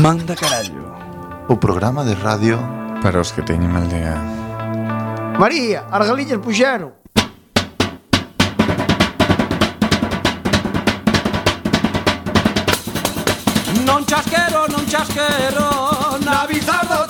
Manda Carallo. O programa de radio Para os que teñen mal día. María, Argalillas puxeron Non chasquero, non chasquero Na bizardo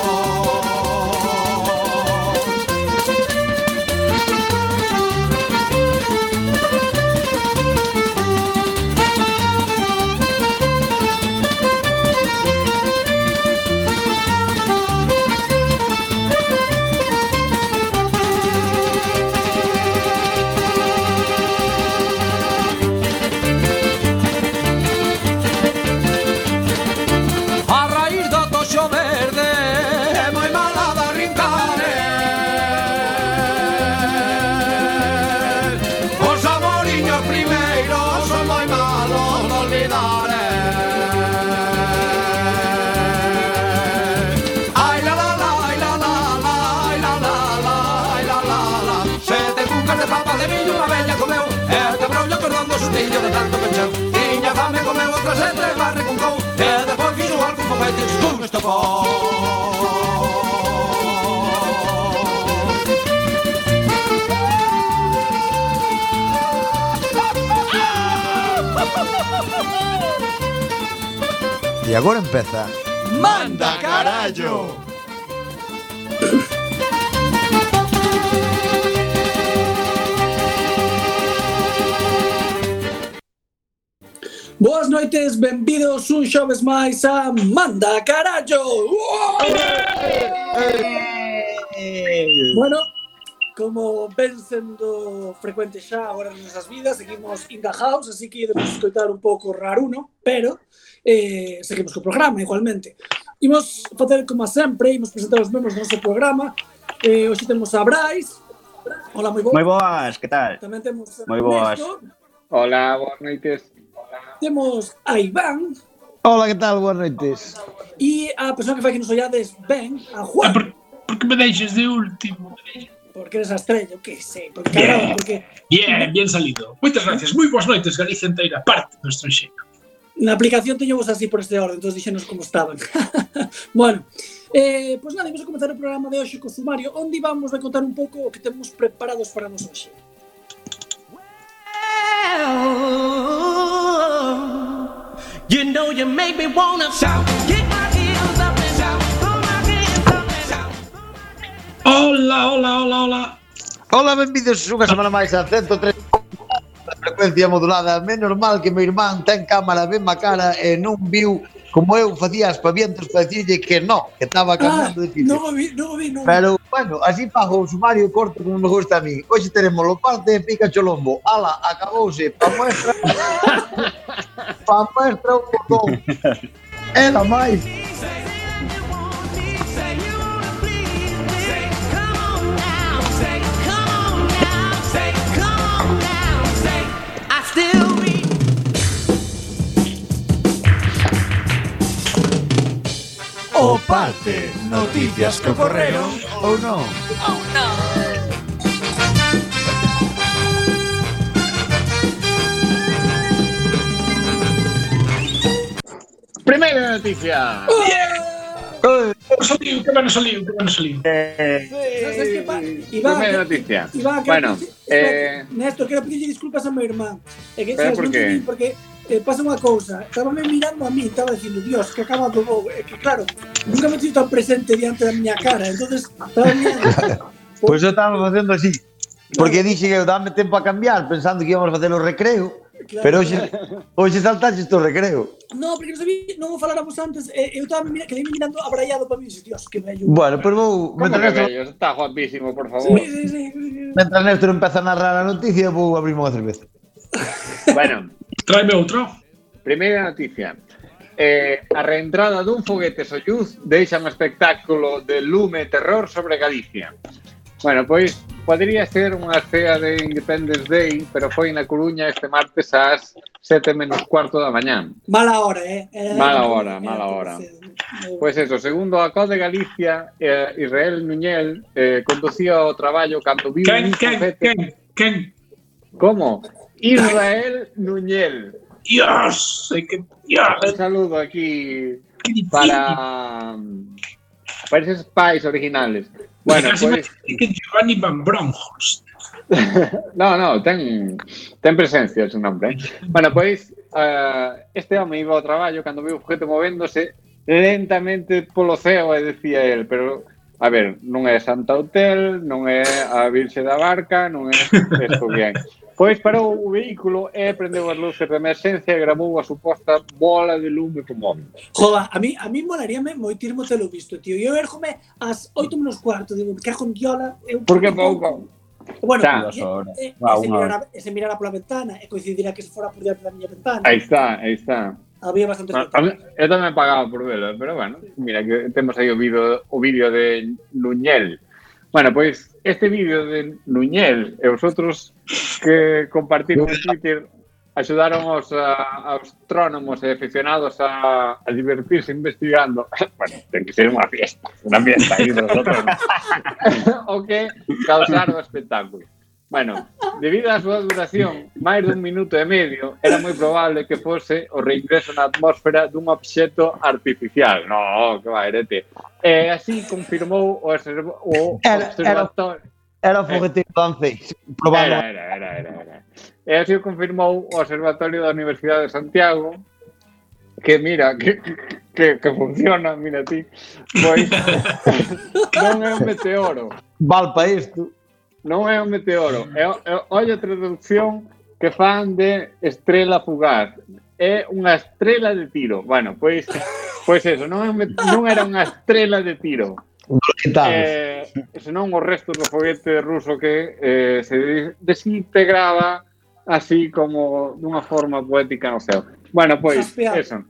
de papa de miño unha bella comeu. Eh, e até brollo cordondo sustillo de tanto pecheu Tiña fame comeu outra sete e barre con cou. Eh, e depois fixo algo con feites con estopou E agora empeza Manda carallo Boas noites, benvidos un xoves máis a Manda Carallo! Bueno, como ven sendo frecuente xa agora nas nosas vidas, seguimos in the house, así que debemos escoitar un pouco raruno, pero eh, seguimos co programa igualmente. Imos facer como sempre, imos presentar os membros do noso programa. Eh, hoxe temos a Brais. Hola, moi boas. Moi boas, que tal? Tamén temos a Moi boas. Ernesto. Hola, boas noites temos a Iván. Hola, que tal? Boas noites. E a persoa que fai que nos ollades ben, a Juan. Ah, por, porque me deixes de último? Porque eres a estrella, que sei. Porque, bien, porque... bien, bien salido. Moitas gracias. Moi boas noites, Galicia inteira, parte do estranxeiro. Na aplicación teñemos así por este orden, entón dixenos como estaban. bueno, eh, pois pues nada, vamos a comenzar o programa de hoxe co sumario, onde vamos a contar un pouco o que temos preparados para nos hoxe. Well... You know you make me wanna shout. Get my heels up and shout. Throw my hands up and shout. Hola, hola, hola, hola. Hola, benvidos unha semana máis a 103 frecuencia modulada. Menos mal que meu irmán ten cámara ben má cara e non viu como eu facía aspavientos para decirlle que no, que estaba cambiando ah, de sitio. Non vi, non vi, non Pero, bueno, así pago o sumario corto como me gusta a mí. Hoxe teremos lo parte de pica cholombo. Ala, acabouse, pa muestra... pa muestra un botón. Era máis. o parte. Noticias que ocurrieron o no. Oh no. Primeira noticia. Uh! Yeah. Uh! Que saliu, que van ¿Sabes qué pasa? Primera noticia. Iván, bueno. Eh, Néstor, quiero pedirle disculpas a mi hermano. Por qué? Eh, pasa unha cousa. Estaba me mirando a mí, estaba dicindo, Dios, que acaba do. É que claro, nunca me sido tan presente diante da miña cara. Entonces, estaba mirando. Pois eu estaba facendo así. Porque dixe que eu dame tempo a cambiar pensando que íbamos a facer o recreo. Claro. Pero hoxe, hoxe saltaste o recreo. No, porque non sabía, non faláramos antes, eh, eu estaba mira, quedei mirando abraiado para mí, dice, Dios, que bello. Bueno, pois vou... como que Néstor, bello? Está guapísimo, por Sí, favor. sí, sí. mentre Néstor empeza a narrar a noticia, vou abrir unha cerveza. Bueno, Tráeme outra. Primeira noticia. Eh, a reentrada dun foguete Soyuz deixa un espectáculo de lume e terror sobre Galicia. Bueno, pois podría ser unha cea de Independence Day, pero foi na Coruña este martes ás 7 menos cuarto da mañán. Mala hora, eh? Era mala hora, era mala hora. Pois eso, segundo a Code Galicia, eh, Israel Nuñel eh, conducía o traballo cando viu... Quen, quen, quen, quen? Como? Israel Nuñel. Dios, é que Dios, Un saludo aquí para, para esos pais originales. Bueno, que Giovanni Van Bronckhorst. No, no, ten, ten presencia ese nombre. Bueno, pois uh, este home iba ao traballo cando viu o foguete movéndose lentamente polo ceo e decía el, pero a ver, non é Santa Hotel, non é a Virxe da Barca, non é esto bien. Pois parou o vehículo e prendeu as luces de emerxencia e gramou a suposta bola de lume co móvil. Joa, a mí, a mí molaríame moitirmo telo visto, tío. Eu erjome ás 8 menos cuarto, digo, que en diola... Eu... Porque pouco... Bueno, está, e, e, e, se mirara, e se mirara pola ventana e coincidirá que se fora por diante da miña ventana. Aí está, aí está. Había bastante Bueno, mí- eu tamén pagaba por velo, pero bueno, mira que temos aí o vídeo o vídeo de Nuñel. Bueno, pois este vídeo de Nuñel e os outros que compartiron en Twitter axudaron aos a, astrónomos e aficionados a, a divertirse investigando. bueno, ten que ser unha fiesta, unha fiesta aí dos outros. o que causar o espectáculo. Bueno, debido á súa duración, máis dun minuto e medio, era moi probable que fose o reingreso na atmósfera dun obxecto artificial. No, que va, erete. E así confirmou o, o observatorio... Era o foguete francés, probando. Era, era, era, era, era. E así confirmou o Observatorio da Universidade de Santiago, que mira, que, que, que funciona, mira ti, pois non é un meteoro. Val para isto non é un meteoro. É, é, olha a traducción que fan de estrela fugaz. É unha estrela de tiro. Bueno, pois pois eso, non, é un, non era unha estrela de tiro. Eh, senón os restos do foguete ruso que eh, se desintegraba así como dunha forma poética no céu. Bueno, pois, eso.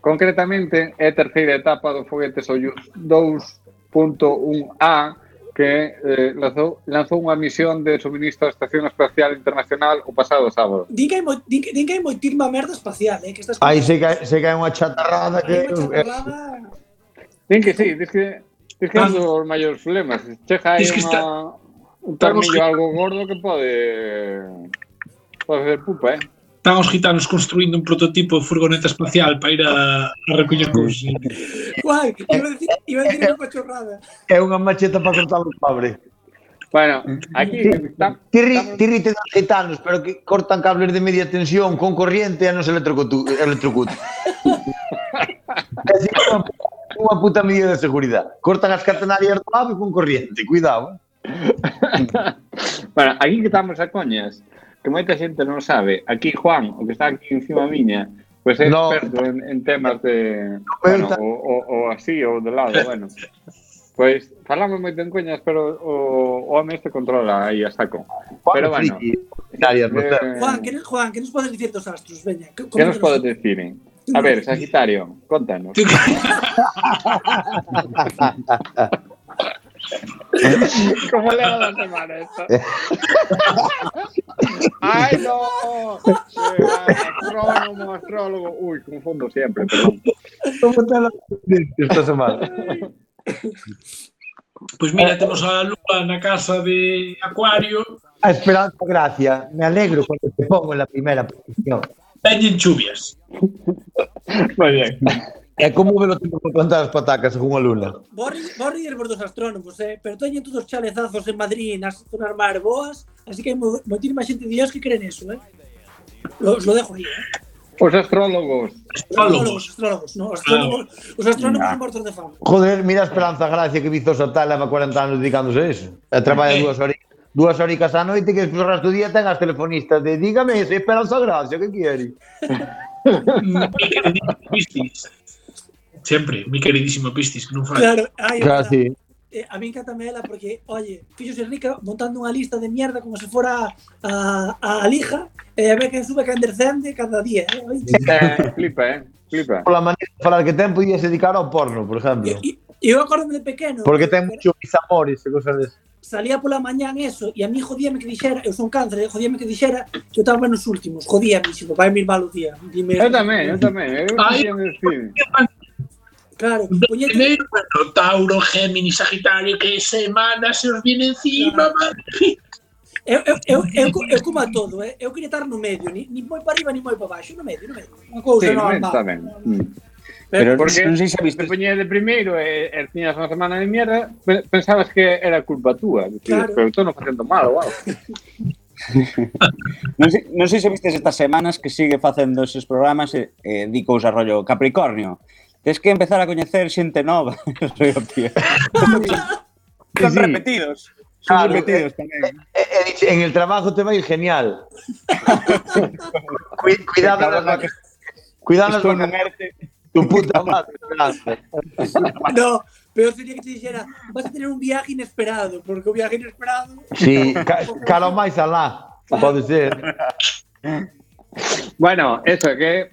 Concretamente, é a terceira etapa do foguete Soyuz 2.1A que eh, lanzou, lanzou unha misión de suministro á Estación Espacial Internacional o pasado sábado. Din que hai, moi, din, din que hai moitirma merda espacial, eh? Que estás Aí se cae, se cae unha chatarrada que... Unha eh, chatarrada... Din que sí, dis que, dis que é é dos maiores problemas. Cheja aí unha, está... un tornillo algo gordo que pode... pode ser pupa, eh? están os gitanos construindo un prototipo de furgoneta espacial para ir a, a recoller cousas. Guai, iba a decir, iba a decir unha chorrada. É unha macheta para cortar os cobre. Bueno, aquí estamos... Tirri, tirri te dan gitanos, pero que cortan cables de media tensión con corriente e non se electrocutan. unha puta medida de seguridade. Cortan as catenarias do ave con corriente, cuidado. Eh. bueno, aquí que estamos a coñas. Que moita xente non sabe. Aquí Juan, o que está aquí encima miña, pois é No. experto en, en temas de, pero bueno, o, o, o así ou de lado, bueno. Pois falamos moito en coñas, pero o, o home este controla aí a saco. Pero bueno, céu. eh, Juan, que, Juan, que nos podes dicir dos astros? Veña, que, que nos podes decir? eh? A ver, Sagitario, contanos. ¿Cómo le va la semana esta? ¡Ay, no! Astrónomo, astrólogo. Uy, confundo siempre, perdón. Como te lo esta semana? Pois mira, temos a lúa na casa de Acuario, A esperanza gracia. Me alegro cuando te pongo en la primera posición. teñen chuvias. Muy bien. E como velo tempo para plantar as patacas unha luna? Vou rir, vou por dos astrónomos, eh? pero teñen todos chalezazos en Madrid, nas zonas máis boas, así que hai moitísima xente de Dios que creen eso, eh? Os lo dejo aí, eh? Os astrólogos. Astrólogos, astrólogos, no, astrólogos, os astrónomos son mortos de fama. Joder, mira a Esperanza Gracia que vizosa tal, leva 40 anos dedicándose a eso. E traballa eh. dúas horas dúas horicas á noite que despois o resto do día ten as telefonistas de dígame ese Esperanza Gracia, que quere? Sempre, mi queridísimo Pistis, que non fai. Claro, ai, Claro, sí. Eh, a mí encantame ela porque, oye, fíxose rica montando unha lista de mierda como se fora a, a, a lija e a ver quen sube, quen descende cada día, eh? Oye, Eh, flipa, eh. flipa. Pola maneira de falar que ten, podías dedicar ao porno, por exemplo. E, e eu acordo de pequeno. Porque ten mucho amores e cosas des. Salía pola mañán eso, e a mí jodíame que dixera, eu son cáncer, eh, jodíame que dixera que eu estaba nos últimos, jodíame, xo, vai mir mal o día. Dime, Eu tamén, eu tamén. Eu. Claro, poñete... Primeiro, bueno, Tauro, Géminis, Sagitario, que semana se os viene encima, claro. madre Eu, eu, eu, eu, eu como a todo, eh? eu queria estar no medio, ni, ni moi para arriba, ni moi para baixo, no medio, no medio. Unha cousa sí, normal. Está ben. Mm. Pero, Porque non sei se viste. Poñía de primeiro e, e tiñas unha semana de mierda, pensabas que era culpa túa. Claro. Pero estou non facendo mal wow. non, sei, non sei se vistes estas semanas que sigue facendo eses programas e, e di cousa rollo Capricornio Tes que empezar a coñecer xente nova. Son Sí. repetidos. Son Claro, repetidos tamén. E, e dice, en el trabajo te va a ir genial. Cu- cuidado las que Cuidado las vacaciones, tu puta madre. No, pero sería que te dixera, vas a tener un viaje inesperado, porque o viaje inesperado... Sí, ca, caro máis alá. Pode ser. Bueno, eso que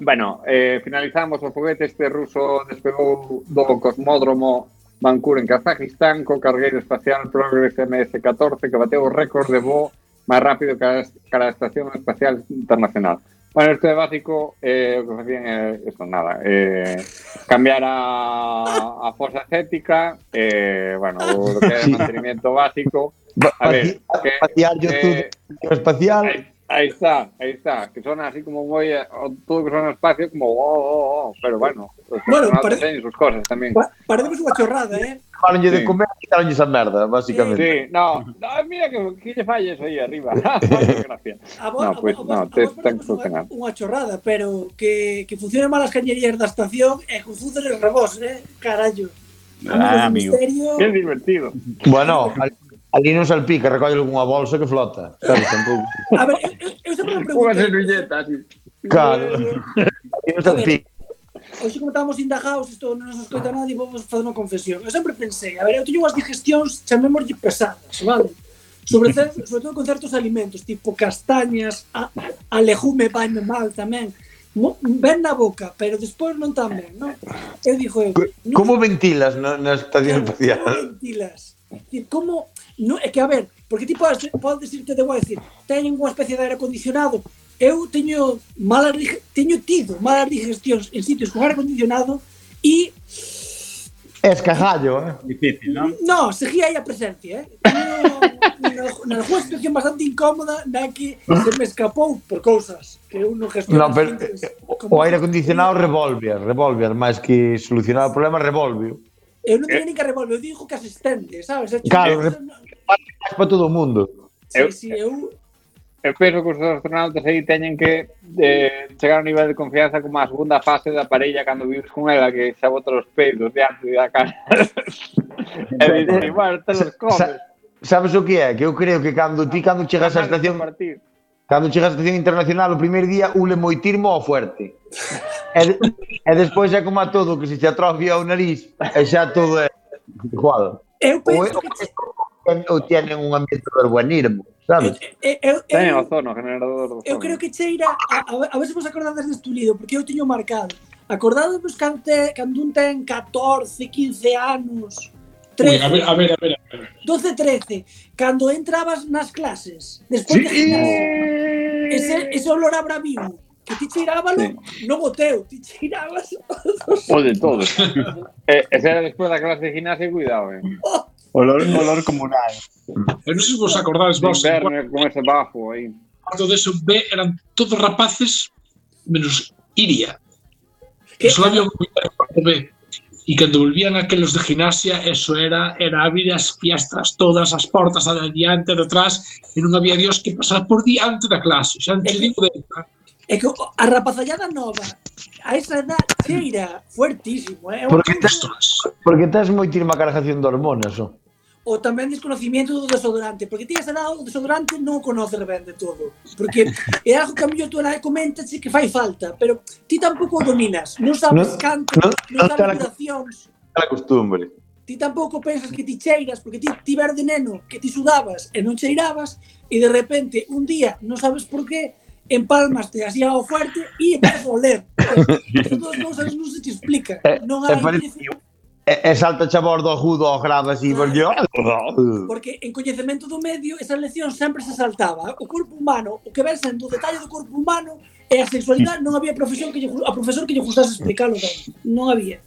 Bueno, eh, finalizamos o foguete este ruso despegou do cosmódromo Vancouver en Kazajistán co cargueiro espacial Progress MS-14 que bateu o récord de voo máis rápido que a, que a Estación Espacial Internacional. Bueno, isto é básico, eh, o que facían é eso, nada, eh, cambiar a, a fosa cética, eh, bueno, o que é mantenimiento básico, A ver, que, eh, espacial. Ahí, está, ahí está. Que suena así como muy. eh, todo que suena espacio, como. Oh, oh, oh, pero bueno, los Bueno, parece- sus cosas también. Pa- Parecemos unha chorrada, eh? Fálenlle de Sí. comer e quitaronlle esa merda, basicamente. Sí, no, no, mira que, que le falles ahí arriba. Gracias. A vos, No, a pues vos- no, a vos te- parecemos ten que unha- funcionar. Unha chorrada, pero que, que funcionen mal as cañerías da estación e confunden os rebós, eh? Carallo. Ah, amigo. misterio. Qué divertido. Bueno, ali, Ali non salpica, recolle unha bolsa que flota. Claro, tampouco. A ver, eu, eu sempre me pregunto... Unha servilleta, así. Claro. Eh, Ali non salpica. Hoxe como estábamos indagados, isto non nos escoita nadie, vamos fazer unha confesión. Eu sempre pensei, a ver, eu teño unhas digestións, chamémoslle pesadas, vale? Sobre, sobre todo con certos alimentos, tipo castañas, a, a legume vai mal tamén ben na boca, pero despois non tan ben, non? Eu dixo eu... Non, como ventilas na, na estación espacial? Como ventilas? Dicir, como no, é que, a ver, porque ti podes, podes decirte, de guai decir, teñen unha especie de aire acondicionado, eu teño malas, teño tido malas digestións en sitios con aire acondicionado e... Es Escajallo, eh? Difícil, non? No, seguía aí a presencia, eh? Teño na unha situación bastante incómoda na que se me escapou por cousas que eu non gestiono. No, pero, antes, eh, o aire acondicionado revolve, revolve, máis que solucionar o problema revolve. Eu non teño eh, nin que revolver, eu digo que asistente, sabes? Claro, re, para todo o mundo. Sí, eu, sí, eu... Eu penso que os astronautas aí teñen que eh, chegar a un nivel de confianza como a segunda fase da parella cando vives con ela que xa bota os peitos de antes da cara. e dices, igual, te los comes. Sabes o que é? Que eu creo que cando ti cando chegas á estación Cando chegas á estación internacional, o primeiro día ule moitirmo ao fuerte. e, de, e despois é como a todo, que se te atrofia o nariz, e xa todo é igual. Eu penso o, que ou tienen un ambiente eh, eh, eh, de urbanismo, sabes? Eu, eu, Ten a zona, generador do zono. Eu creo que cheira, a, a, a ver se vos acordades deste lido, porque eu teño marcado. Acordadevos cando, te, cando un ten 14, 15 anos, 13, Uy, a, ver, a ver, a ver, a ver. 12, 13, cando entrabas nas clases, despois sí. de gimnasio, ese, ese olor a bravío, que ti cheirábalo, sí. non o teu, ti cheirabas... O de todo. e, ese era despois da clase de gimnasio, cuidado, eh. Oh. Olor, olor comunal. Eu non sei se vos acordades De vos, inverno, con ese bafo aí. cuando de eso B eran todos rapaces menos Iria. Que- solo había un cuarto B. Y cuando volvían aquellos de gimnasia, eso era, era abrir as fiestas todas, as portas adiante, detrás, e non había Dios que pasar por diante da clase. Xa te digo de... É que a rapazallada nova a esa edad cheira fuertísimo, eh? Porque tes, porque tes moitísima cargación de hormonas, o? O tamén desconocimiento do desodorante, porque ti esa edad o desodorante non o conoces ben de todo, porque é algo que a mellor tú na comentas que fai falta, pero ti tampouco o dominas, non sabes no, canto, no, non, non sabes duracións. A costumbre. Ti tampouco pensas que ti cheiras, porque ti, ti ver de neno que ti sudabas e non cheirabas, e de repente un día, non sabes por qué, empalmaste así ao fuerte e empezas a oler. Estas dúas cousas non se te explica. Eh, non eh, hai... E, e salta eh, xa bordo judo ao grado así, claro. porque... Porque en coñecemento do medio esa lección sempre se saltaba. O corpo humano, o que ven sendo o detalle do corpo humano e a sexualidade non había profesión que lle, a profesor que lle gustase explicalo ben. Non había.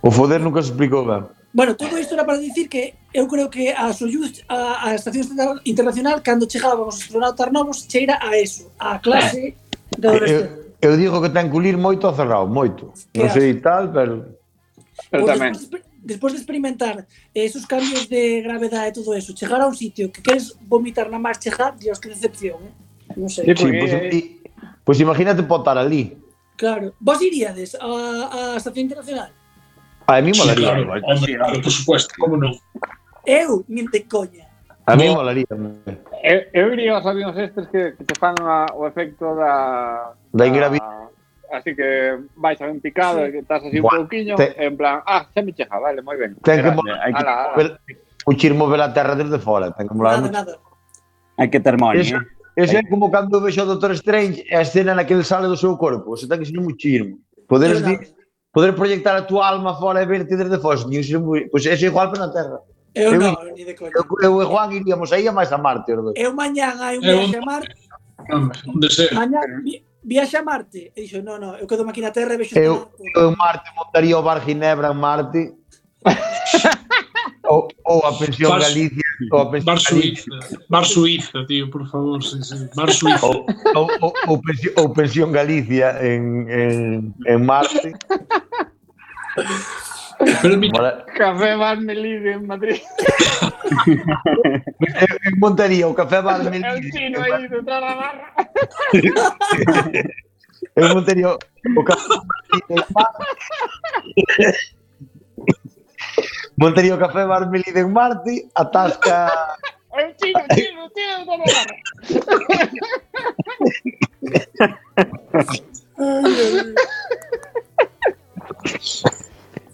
O foder nunca se explicou ben. Bueno, todo isto era para dicir que eu creo que a Soyuz, a, a Estación Internacional, cando chegaban os astronautas novos, cheira a eso, a clase eh, eh, de eu, eu digo que ten que ulir moito a cerrado, moito. Non sei tal, pero... Pero tamén. Despois, despois de experimentar esos cambios de gravedade e todo eso, chegar a un sitio que queres vomitar na mar chegar, dios, que decepción, eh? Non sei. Sí, porque... pois, pues, pois pues, imagínate potar ali. Claro. Vos iríades a, a Estación Internacional? A mí molaría. Sí, claro, hombre, claro, por supuesto, como non. Eu, nin de coña. A mí no. molaría. Eu, eu iría aos avións estes que, que te fan a, o efecto da... Da ingravidez. Así que vais a un picado, sí. que estás así Buah, un pouquiño, te... en plan, ah, xa me chega, vale, moi ben. Ten que mover, hai que ala, ala. Mover a terra desde fora, ten que molar. Nada, nada. Hai que ter moño. Ese, eh. ese é como cando vexo o Doctor Strange a escena na que ele sale do seu corpo, se ten que ser chirmo. Poderes dir poder proyectar a tua alma fora e verte desde Fox moi, pois é igual para na Terra. Eu, eu non, ni de coña. Eu, eu e Juan iríamos aí a máis a Marte. Os Eu mañán hai un viaxe a Marte. Onde deseo. Mañán vi, viaxe a Marte. E dixo, non, non, eu quedo aquí na Terra e vexo... Eu, eu en Marte montaría o bar Ginebra en Marte. ou, ou a pensión Bar, Galicia ou a pensión Bar Suiza, Bar Suiza, tío, por favor, sí, sí. Bar Suiza. Ou, ou, ou, ou, pensión, ou pensión Galicia en, en, en Marte. Pero mi... Mola... Café Bar Melide en Madrid. en Montaría, o Café Bar Melide. El chino aí detrás da barra. en Montaría, o Café Bar Melide en Marte. Montería Café Bar Melide en Marte, atasca... Eu chino, chino, tiro da barra.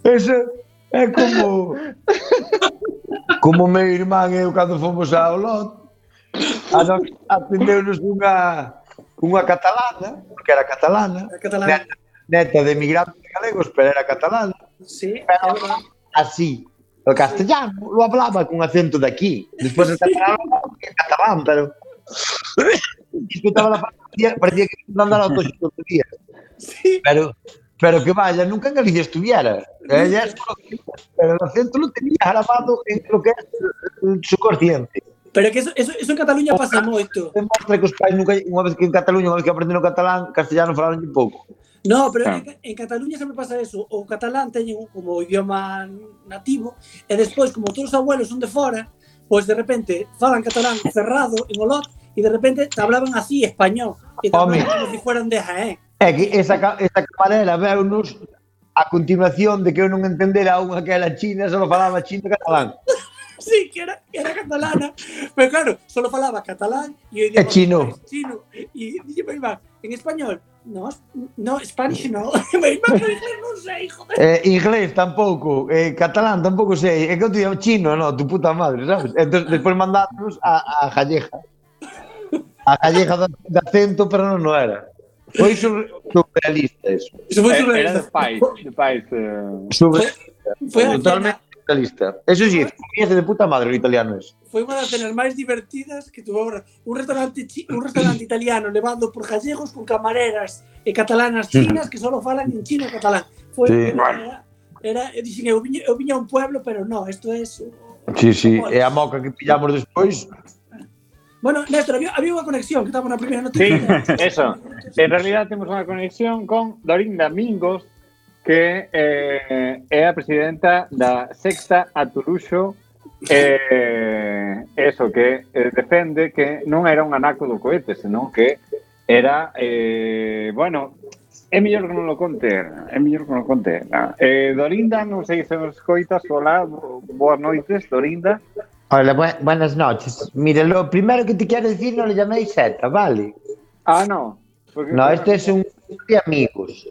Eso é como... Como meu irmán e eu cando fomos ao lot, atendeu-nos unha unha catalana, porque era catalana, catalana. Neta, neta de emigrantes galegos, pero era catalana. Sí, pero, así. O castellano lo hablaba con acento de aquí. Despois catalán en catalán, pero... Escutaba la parecía, parecía que andaba a autoxilosofía. Sí. Pero, pero que vaya, nunca en Galicia estuviera. Eh, Ella es pero el acento lo tenía grabado en lo que es el subconsciente. Pero que eso, eso, eso en Cataluña pasa moito. Demostra que os pais nunca, unha vez que en Cataluña, unha vez que aprendendo catalán, castellano falaron un pouco. No, pero en, en Cataluña sempre pasa eso. O catalán teñen como idioma nativo e despois, como todos os abuelos son de fora, pois de repente falan catalán cerrado en Olot e de repente te hablaban así español. E te Home. hablaban como si fueran de Jaén. É que esa, esa camarera veunos a continuación de que eu non entendera unha que era china, só falaba chino e catalán. Sí, que era, que era catalana. Pero claro, solo falaba catalán e o idioma chino. chino. E dije, meu irmán, en español, no, no, Spanish no. non sei, joder. Eh, inglés tampouco, eh, catalán tampouco sei, é que eu te digo chino, no, tu puta madre, sabes? Entón, despois mandámonos a, a Calleja. A Calleja de, de acento, pero non, non era. Foi sur, surrealista eso. Eso foi Eh, Era de surrealista. pais, de pais. Eh... Sobre, Foi a totalmente surrealista. Eso sí, comíase de puta madre o italiano eso. foi unha das cenas máis divertidas que tuvo agora. Un restaurante un restaurante italiano levado por gallegos con camareras e catalanas chinas que solo falan en chino e catalán. Foi sí. era, era eu dixen eu viña, eu viña a un pueblo, pero no, isto é es, Sí, sí, é a moca que pillamos despois. Bueno, Néstor, había, había unha conexión que estaba na primeira noticia. Sí, eso. En realidad temos unha conexión con Dorinda Mingos, que eh, é a presidenta da Sexta Aturuxo, eh, eso que eh, defende que non era un anaco do cohete, senón que era, eh, bueno, é mellor que non lo conte, é mellor que non lo conte. Na. Eh, Dorinda, non sei se nos coitas, hola, boas noites, Dorinda. Hola, bu buenas noches. Mire, lo primero que te quiero decir no le llaméis seta, ¿vale? Ah, no. Porque, no, este es un club de amigos.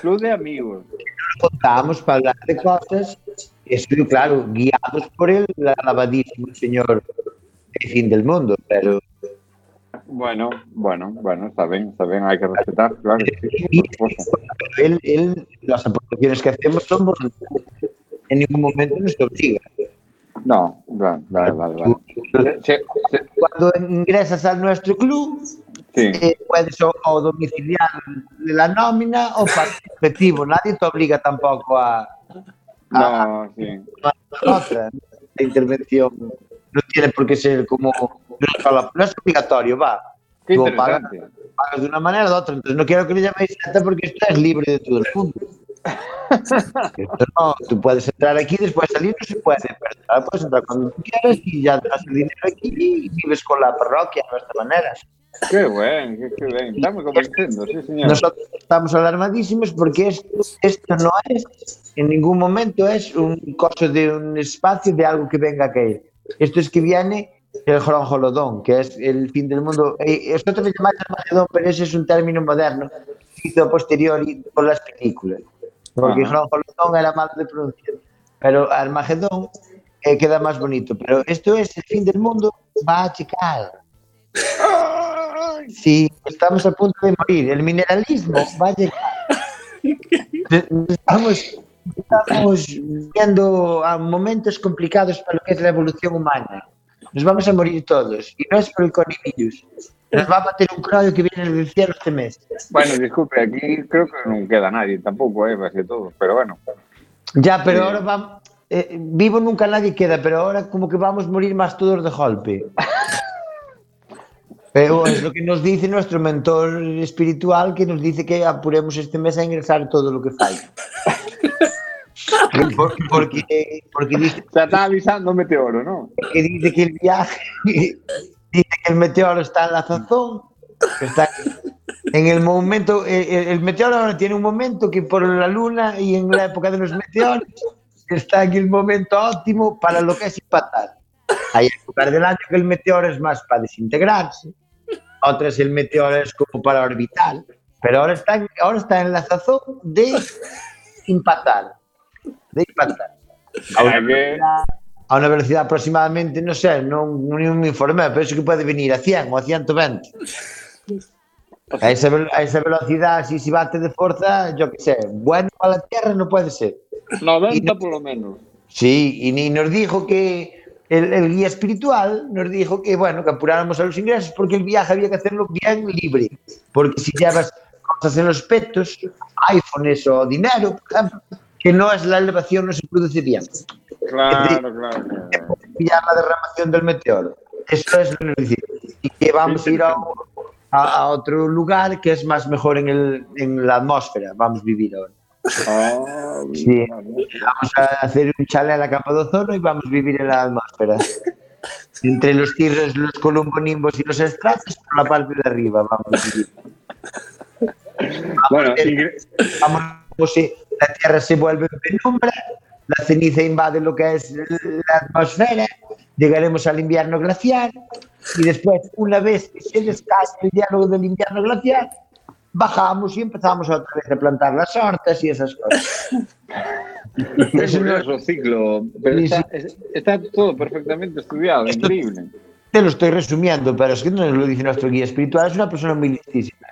Club de amigos. Nos contamos para hablar de cosas eso, claro, guiados por el lavadísimo señor el fin del mundo, pero Bueno, bueno, bueno, está bien, está bien, hay que respetar, claro. sí. Él, él, las aportaciones que hacemos son voluntarias. En ningún momento nos obliga. No, vale, vale, vale. Cuando ingresas a nuestro club, sí. eh, puedes o, o domiciliar la nómina o efectivo. Nadie te obliga tampoco a, No, sí. a otra. La intervención no tiene por qué ser como. No es, obligatorio, va. Qué Tú pagas, de una manera o de otra. Entonces no quiero que le llaméis secta porque esto es libre de todo el mundo. No, tú puedes entrar aquí, después salir no se puede, pero entrar, puedes entrar cuando tú quieras y ya dejas el dinero aquí y vives con la parroquia de esta manera. Qué bueno, qué, qué bien. Está muy convenciendo, sí, señor. Nosotros estamos alarmadísimos porque esto, esto no es, en ningún momento es un coso de un espacio de algo que venga a caer. Esto es que viene el Jolodón, que es el fin del mundo. Eh, Vosotros le llamáis Armagedón, pero ese es un término moderno hizo a posteriori con las películas. Porque Ajá. Jolodón era malo de pronunciar, pero Armagedón eh, queda más bonito. Pero esto es el fin del mundo, va a checar. Sí, estamos a punto de morir. El mineralismo va a llegar. Estamos, estamos viendo a momentos complicados para lo que es la evolución humana. Nos vamos a morir todos. Y no es por el coronavirus. Nos va a bater un crollo que viene del cielo este mes. Bueno, disculpe, aquí creo que no queda nadie tampoco, eh, casi todos, pero bueno. Ya, pero Sí. ahora vamos. eh, vivo nunca nadie queda, pero ahora como que vamos a morir más todos de golpe. Pero es lo que nos dice nuestro mentor espiritual, que nos dice que apuremos este mes a ingresar todo lo que falta. Porque, porque, porque dice, Se está avisando meteoro, ¿no? que dice que el viaje, dice que el meteoro está en la sazón, que está en el momento, el, el meteoro ahora tiene un momento que por la luna y en la época de los meteoros está en el momento óptimo para lo que es impactar. Hay épocas del año que el meteoro es más para desintegrarse, otras el meteoro es como para orbitar, pero ahora está, ahora está en la sazón de impactar, de impactar. Hay que- A una velocidad aproximadamente, no sé, no, no me informé, pero eso que puede venir a 100 o a 120. A esa, a esa velocidad, si se bate de fuerza, yo qué sé, bueno para la Tierra no puede ser. 90 por lo menos. Sí, y ni nos dijo que el, el guía espiritual nos dijo que, bueno, que apuráramos a los ingresos porque el viaje había que hacerlo bien libre. Porque si llevas cosas en los petos, iPhones o dinero, que no es la elevación, no se produce bien. Claro, claro. claro. pillar la derramación del meteoro. Eso es lo que nos dice. Y que vamos a ir a, a- a otro lugar que es más mejor en, el, en la atmósfera. Vamos a vivir ahora. Sí. Vamos a hacer un chale a la capa de ozono y vamos a vivir en la atmósfera. Entre los tigres, los columbonimbos y los estratos, por la parte de arriba vamos a vivir. Bueno, ingre- Vamos, si la Tierra se vuelve en penumbra, la ceniza invade lo que es la atmósfera, llegaremos al invierno glacial y después, una vez que se descanse el diálogo del invierno glacial, bajamos y empezamos otra vez a plantar las hortas y esas cosas. no- curioso ciclo. Pero está, es- está todo perfectamente estudiado, Esto- increíble. Te lo estoy resumiendo, pero es que no lo dice nuestro guía espiritual, es una persona muy listísima.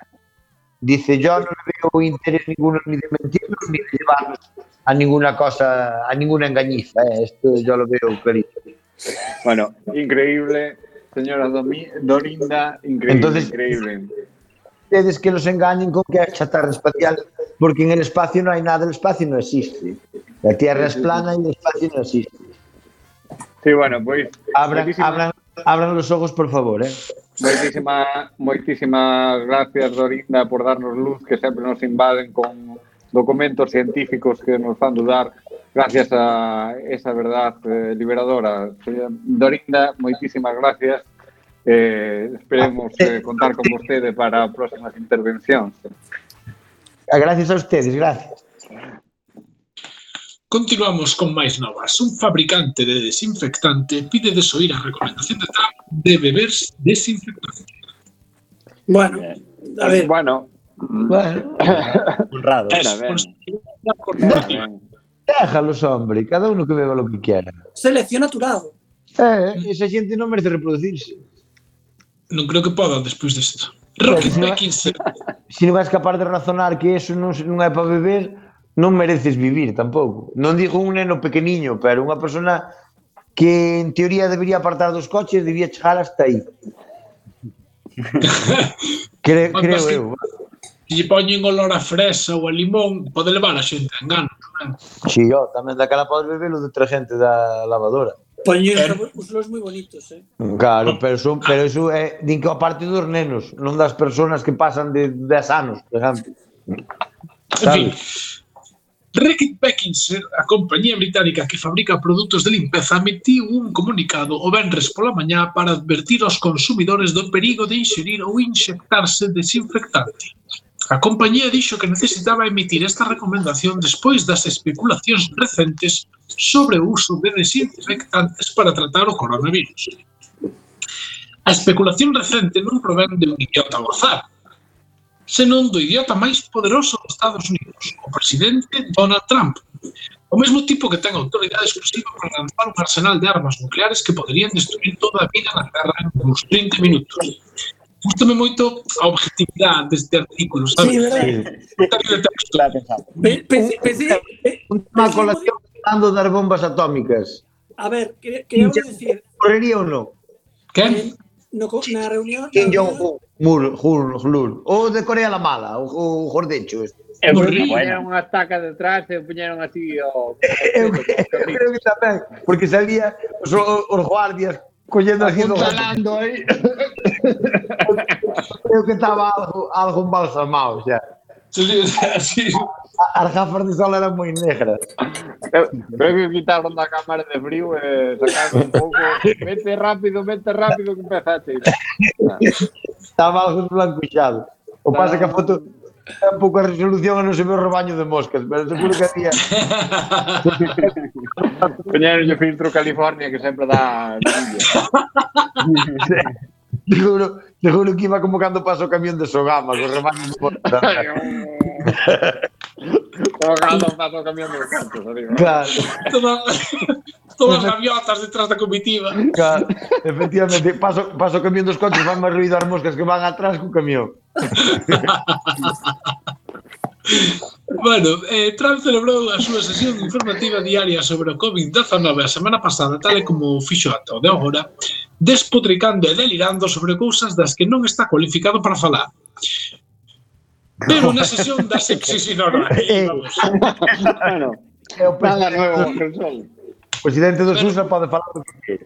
Dice, yo no veo interés ninguno ni de mentirnos ni de llevarnos a ninguna cosa, a ninguna engañiza. ¿eh? Esto yo lo veo clarito. Bueno, increíble, señora Domi- Dorinda, increíble, Entonces- increíble. Ustedes que los engañen con que es chatarra espacial, porque en el espacio no hay nada, el espacio no existe. La Tierra es plana y el espacio no existe. Sí, bueno, pues Abran, abran, abran los ojos, por favor. ¿eh? Moitísima, moitísimas gracias, Dorinda, por darnos luz, que sempre nos invaden con documentos científicos que nos fan dudar gracias a esa verdad eh, liberadora. Dorinda, moitísimas gracias. eh, esperemos eh, contar con vostede para próximas intervencións. Ah, gracias a ustedes, gracias. Continuamos con máis novas. Un fabricante de desinfectante pide desoír a recomendación de Trump de beber desinfectante. Bueno, a ver. Bueno, bueno. honrado. Déjalos, hombre, cada uno que beba lo que quiera. Selección natural. Eh, esa gente no merece reproducirse non creo que podan despois disto. Pois Rocket claro, se non, se non vas capaz de razonar que eso non, non é para beber, non mereces vivir tampouco. Non digo un neno pequeniño, pero unha persona que en teoría debería apartar dos coches, debía chegar hasta aí. Cre, creo, creo eu. Se lle poñen olor a fresa ou a limón, pode levar a xente a engano. Si, sí, ó, tamén daquela podes beber o detergente da lavadora. Poñen eh, os lois moi bonitos, eh? Claro, ah, pero, son, ah. pero iso é, din que a parte dos nenos, non das persoas que pasan de 10 anos, por exemplo. En fin, Reckitt Beckinser, a compañía británica que fabrica produtos de limpeza, emitiu un comunicado o venres pola mañá para advertir aos consumidores do perigo de inserir ou inxectarse desinfectante. A compañía dixo que necesitaba emitir esta recomendación despois das especulacións recentes sobre o uso de desinfectantes para tratar o coronavirus. A especulación recente non provén de un idiota gozar, senón do idiota máis poderoso dos Estados Unidos, o presidente Donald Trump, o mesmo tipo que ten autoridade exclusiva para lanzar un arsenal de armas nucleares que poderían destruir toda a vida na Terra en uns 30 minutos. Gústame moito a objetividade deste artículo, sabes? Sí, verdade. Sí. Claro, pensado. Pensei, pensei, pensei, Falando das bombas atómicas. A ver, que- queremos decir... Correría ou non? Que? No, eh, na reunión... Kim Jong-un, o de Corea la Mala, o, o Jordecho. E poñeron unha estaca detrás e poñeron así o... eu, creo que tamén, porque salía os, os guardias collendo así do Apuntalando aí. creo que estaba algo, algo embalsamado, xa. Sí, sí, sí. As gafas de sol eran moi negras. Eu, creo que quitaron da cámara de frío e eh, sacaron un pouco. Mete rápido, mete rápido que empezaste. Estaba algo blanquixado. O pasa que a foto é un pouco a resolución e non se ve o rebaño de moscas, pero seguro que había. Poñeron o filtro California que sempre dá Seguro, seguro que iba como cando pasa o camión de Sogama, co rebaño de moscas. Como cando pasa o camión dos cantos, arriba. Claro. Toma, todas as gaviotas detrás da comitiva. Claro, efectivamente, paso, paso o camión dos coches, van máis ruido as moscas que van atrás co camión. Bueno, eh, Trump celebrou a súa sesión informativa diaria sobre o COVID-19 a semana pasada, tal e como fixo ata o de agora, despotricando e delirando sobre cousas das que non está cualificado para falar. Pero na sesión da sexisinoras. Eh, bueno, é o nada novo, Consol. O presidente do SUSA pode falar do que quere.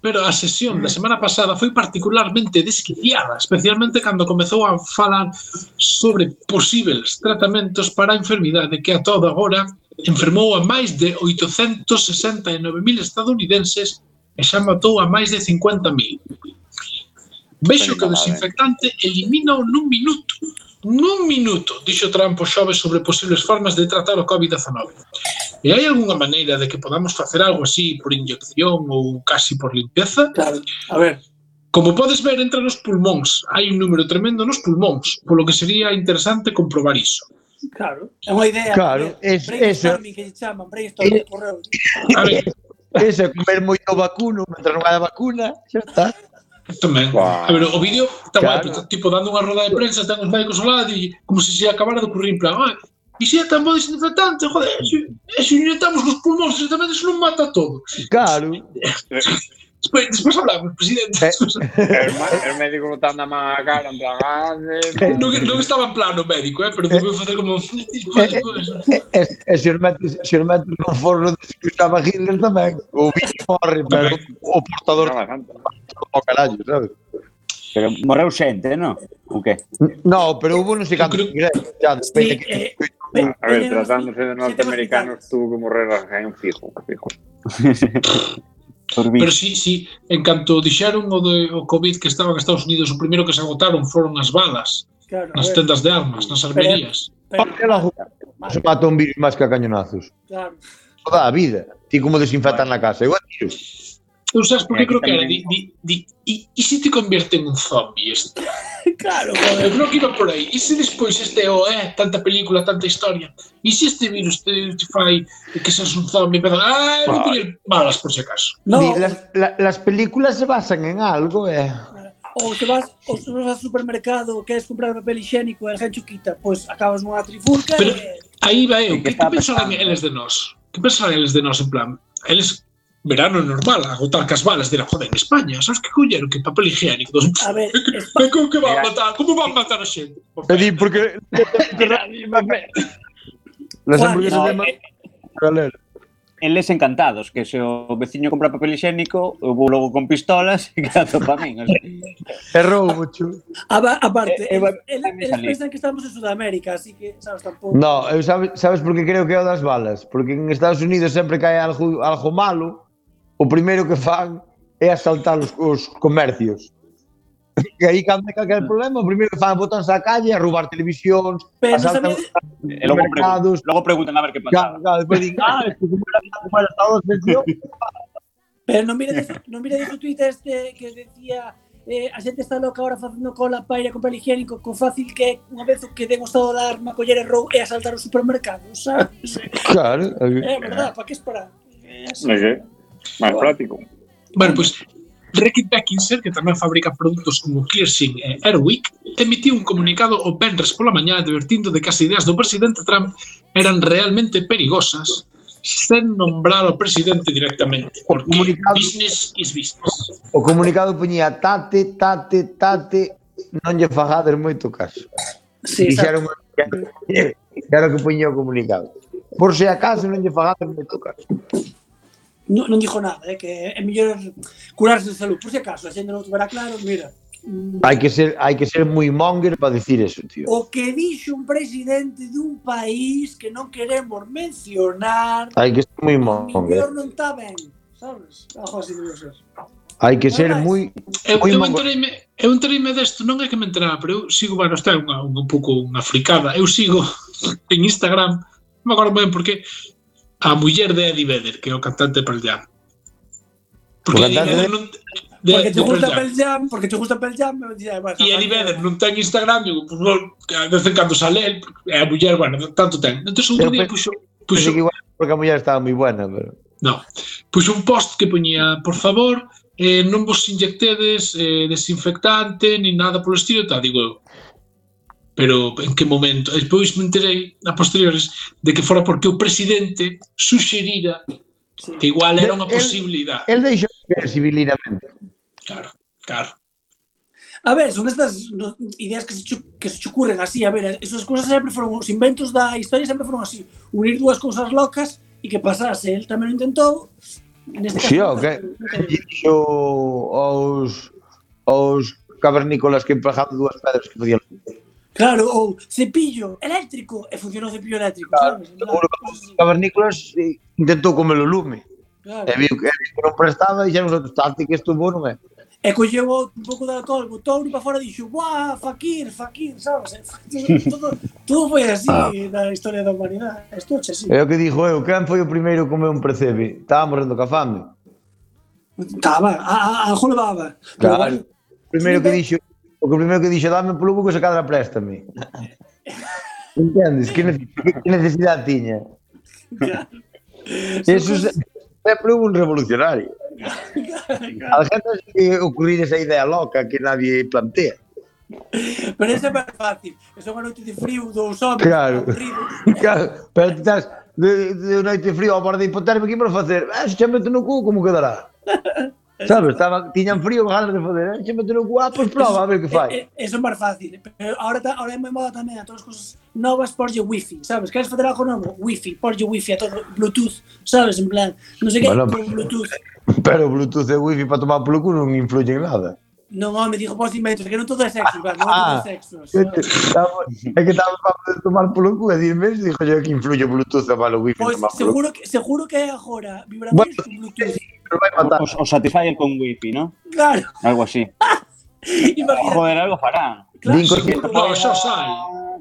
Pero a sesión da semana pasada foi particularmente desquiciada, especialmente cando comezou a falar sobre posibles tratamentos para a enfermidade que a todo agora enfermou a máis de 869.000 estadounidenses e xa matou a máis de 50.000. Vexo que o desinfectante elimina nun minuto Nun minuto, dixo Trump o xove sobre posibles formas de tratar o COVID-19. E hai algunha maneira de que podamos facer algo así por inyección ou casi por limpeza? Claro, a ver. Como podes ver, entra nos pulmóns. Hai un número tremendo nos pulmóns, polo que sería interesante comprobar iso. Claro, é unha idea. Claro, é, es, brainstorming que se chaman, brainstorming. Es, eh, a ver. Ese, comer moito vacuno, mentre non hai vacuna, xa está. Tamén. Wow. A ver, o vídeo está claro. guay, tipo dando unha roda de prensa, están os médicos ao lado e como se se acabara de ocurrir, en plan, ah, e se é tan bo desinfectante, joder, se, se inyectamos os pulmóns, tamén eso non mata todo. Claro. Despois, despois hablamos, presidente. Eh, el, el médico botando a man a cara, en plan... Ah, eh, non, non estaba en plano médico, eh, pero debeu facer como... Eh, e eh, eh, se os metes, se os metes no forno de que estaba Hitler tamén, o bicho morre, pero o portador o carallo, sabes? Pero morreu xente, non? O que? No, pero hubo non sei canto ingresos. Ya, sí, eh, a ver, tratándose de norteamericanos, tuvo que morrer alguén fijo, fijo. Pero si, si, en canto dixeron o, de, o COVID que estaba en Estados Unidos, o primeiro que se agotaron foron as balas claro, nas tendas de armas, nas armerías. Se mata un virus máis que a cañonazos. Claro. Toda a vida. Ti como desinfectan na casa. Igual, tío. Eu sabes por que aquí creo que Di, di, di, e se te convierte en un zombie este? Claro, joder. creo que iba por aí. E se despois este, oh, eh, tanta película, tanta historia, e se este virus te, te fai que seas un zombie, empezan, ah, poñer balas por si acaso. No, Di, las, la- las películas se basan en algo, eh. ou se vas, vas ao supermercado queres comprar papel higiénico e alguén cho quita, pois acabas nunha trifulca Pero- e... Aí vai eu, Que que, que pensando? eles de nós? Que pensarán eles de nós en plan? Eles verano normal agotar cas balas de la en España. Sabes que colleron que papel higiénico dos... a ver España... como que van matar? Como van matar a xente? Pedi porque las hamburguesas no, de eh, Galera. En Les Encantados, que se o veciño compra papel higiénico, eu vou logo con pistolas e quedo para min. É roubo, chu. Aparte, eh, eh, eles eh, pensan que estamos en Sudamérica, así que, sabes, tampouco... No, eu sabes, sabes por que creo que é o das balas? Porque en Estados Unidos sempre cae algo, algo malo, o primeiro que fan é asaltar os, os comercios. Que aí cando hai calquer problema, o primeiro que fan botanse á calle a roubar televisións, Pero asaltan os eh, logo mercados. Logo preguntan a ver que pasa. Claro, claro, despois din, ah, isto como era, como era estado de. Pero non mira, non mira de Twitter este que decía eh, a xente está loca agora facendo cola para ir a comprar higiénico con fácil que unha vez o que den o estado de alarma coller e e asaltar os supermercados, sabes? Claro. Eh. É eh, verdad, para que esperar? Eh, así, no máis práctico. Bueno, pois, pues, Reckitt Beckinser, que tamén fabrica produtos como Clearsing e eh, Airwick, emitiu un comunicado o Benres pola mañá advertindo de que as ideas do presidente Trump eran realmente perigosas sen nombrar ao presidente directamente, porque o comunicado, business is business. O comunicado poñía tate, tate, tate, non lle fagades moito caso. Sí, Dixeron que era o que poñía o comunicado. Por se acaso non lle fagades moito caso non, non dixo nada, é eh, que é mellor curarse de salud, por si acaso, a xente non tuvera claro, mira. Mm. Hai que ser hai que ser moi monger para dicir eso, tío. O que dixo un presidente dun país que non queremos mencionar. Hai que ser moi monger. non está ben, sabes? Ojo, así de Hai que ser moi eu, moi eu entereime, eu entereime desto, non é que me enteraba, pero eu sigo, bueno, está unha, un, un pouco unha fricada. Eu sigo en Instagram, non me acordo ben porque a muller de Eddie Vedder, que é o cantante de Pearl Jam. Porque Eddie Vedder de- non de, porque de te gusta Pearl Jam. Porque te gusta Pearl Jam, bueno, E Eddie Vedder non ten Instagram, digo, pues, que a vez en cando sale el, a muller, bueno, tanto ten. Entón, Pero día puxo, Pois puxo, que igual porque a muller estaba moi buena, pero No. Pois un post que poñía, por favor, eh, non vos inyectedes eh, desinfectante ni nada polo estilo, tal, digo. pero en que momento? E despois me enterei a posteriores de que fora porque o presidente suxerira sí. que igual era unha posibilidade. El, el deixou sensibilidamente. Claro, claro. A ver, son estas ideas que se, que se ocurren así, a ver, esas cousas sempre foron, os inventos da historia sempre foron así, unir dúas cousas locas e que pasase, el tamén o intentou, neste caso... Si, o que dixo aos, aos cavernícolas que empregaban dúas pedras que podían Claro, ou cepillo eléctrico, e funcionou cepillo eléctrico. Claro, sabes? Claro. Os cavernícolas intentou comer o lume. Claro. E viu que non prestaba e xa nos outros tanto que isto non é. E colleu un pouco de alcohol, botou un para fora e dixo, buah, fakir, fakir, sabes? Todo, todo foi así ah. na historia da humanidade. Isto é así. É o que dixo eu, quen foi o primeiro comer un percebe? Estaba morrendo ca fame. Estaba, a, a, a, a. Claro. Pero, bueno, primeiro que dixo, o que primeiro que dixo dame polo buco se cadra préstame. Entendes? Que, que necesidade tiña? Claro. Eso é sempre hubo un revolucionario. A xente que ocurrir esa idea loca que nadie plantea. Pero eso é máis fácil. Eso é unha noite de frío, dous homens claro. claro. Pero tú estás de, de noite frío ao borde de hipotermia, que para facer? Ah, se meto no cu, como quedará? Sabes, estaba, tiñan frío con ganas de foder, eh? Xe o cuá, pois prova a ver que fai. Eh, eh, eso é máis fácil, pero ahora ta, ahora é moi moda tamén a todas as cousas novas porlle wifi, sabes? Queres facer algo novo? Wifi, porlle wifi a todo, bluetooth, sabes? En plan, non sei que, bueno, pero, bluetooth. Pero bluetooth e wifi para tomar polo culo non influyen nada. Non, home, digo posiblemente, que non todo é sexo, claro, non é todo é ah, ah. sexo. é que estaba a tomar polo cu e dime, dixo yo que influye Bluetooth a malo wifi. Pois pues, seguro que, seguro que é agora, vibradores bueno, con Bluetooth. O, o Satisfyer con wifi, ¿no? Claro. Algo así. Imagínate. Joder, algo farán. Claro, Dinco, que no, xa sai.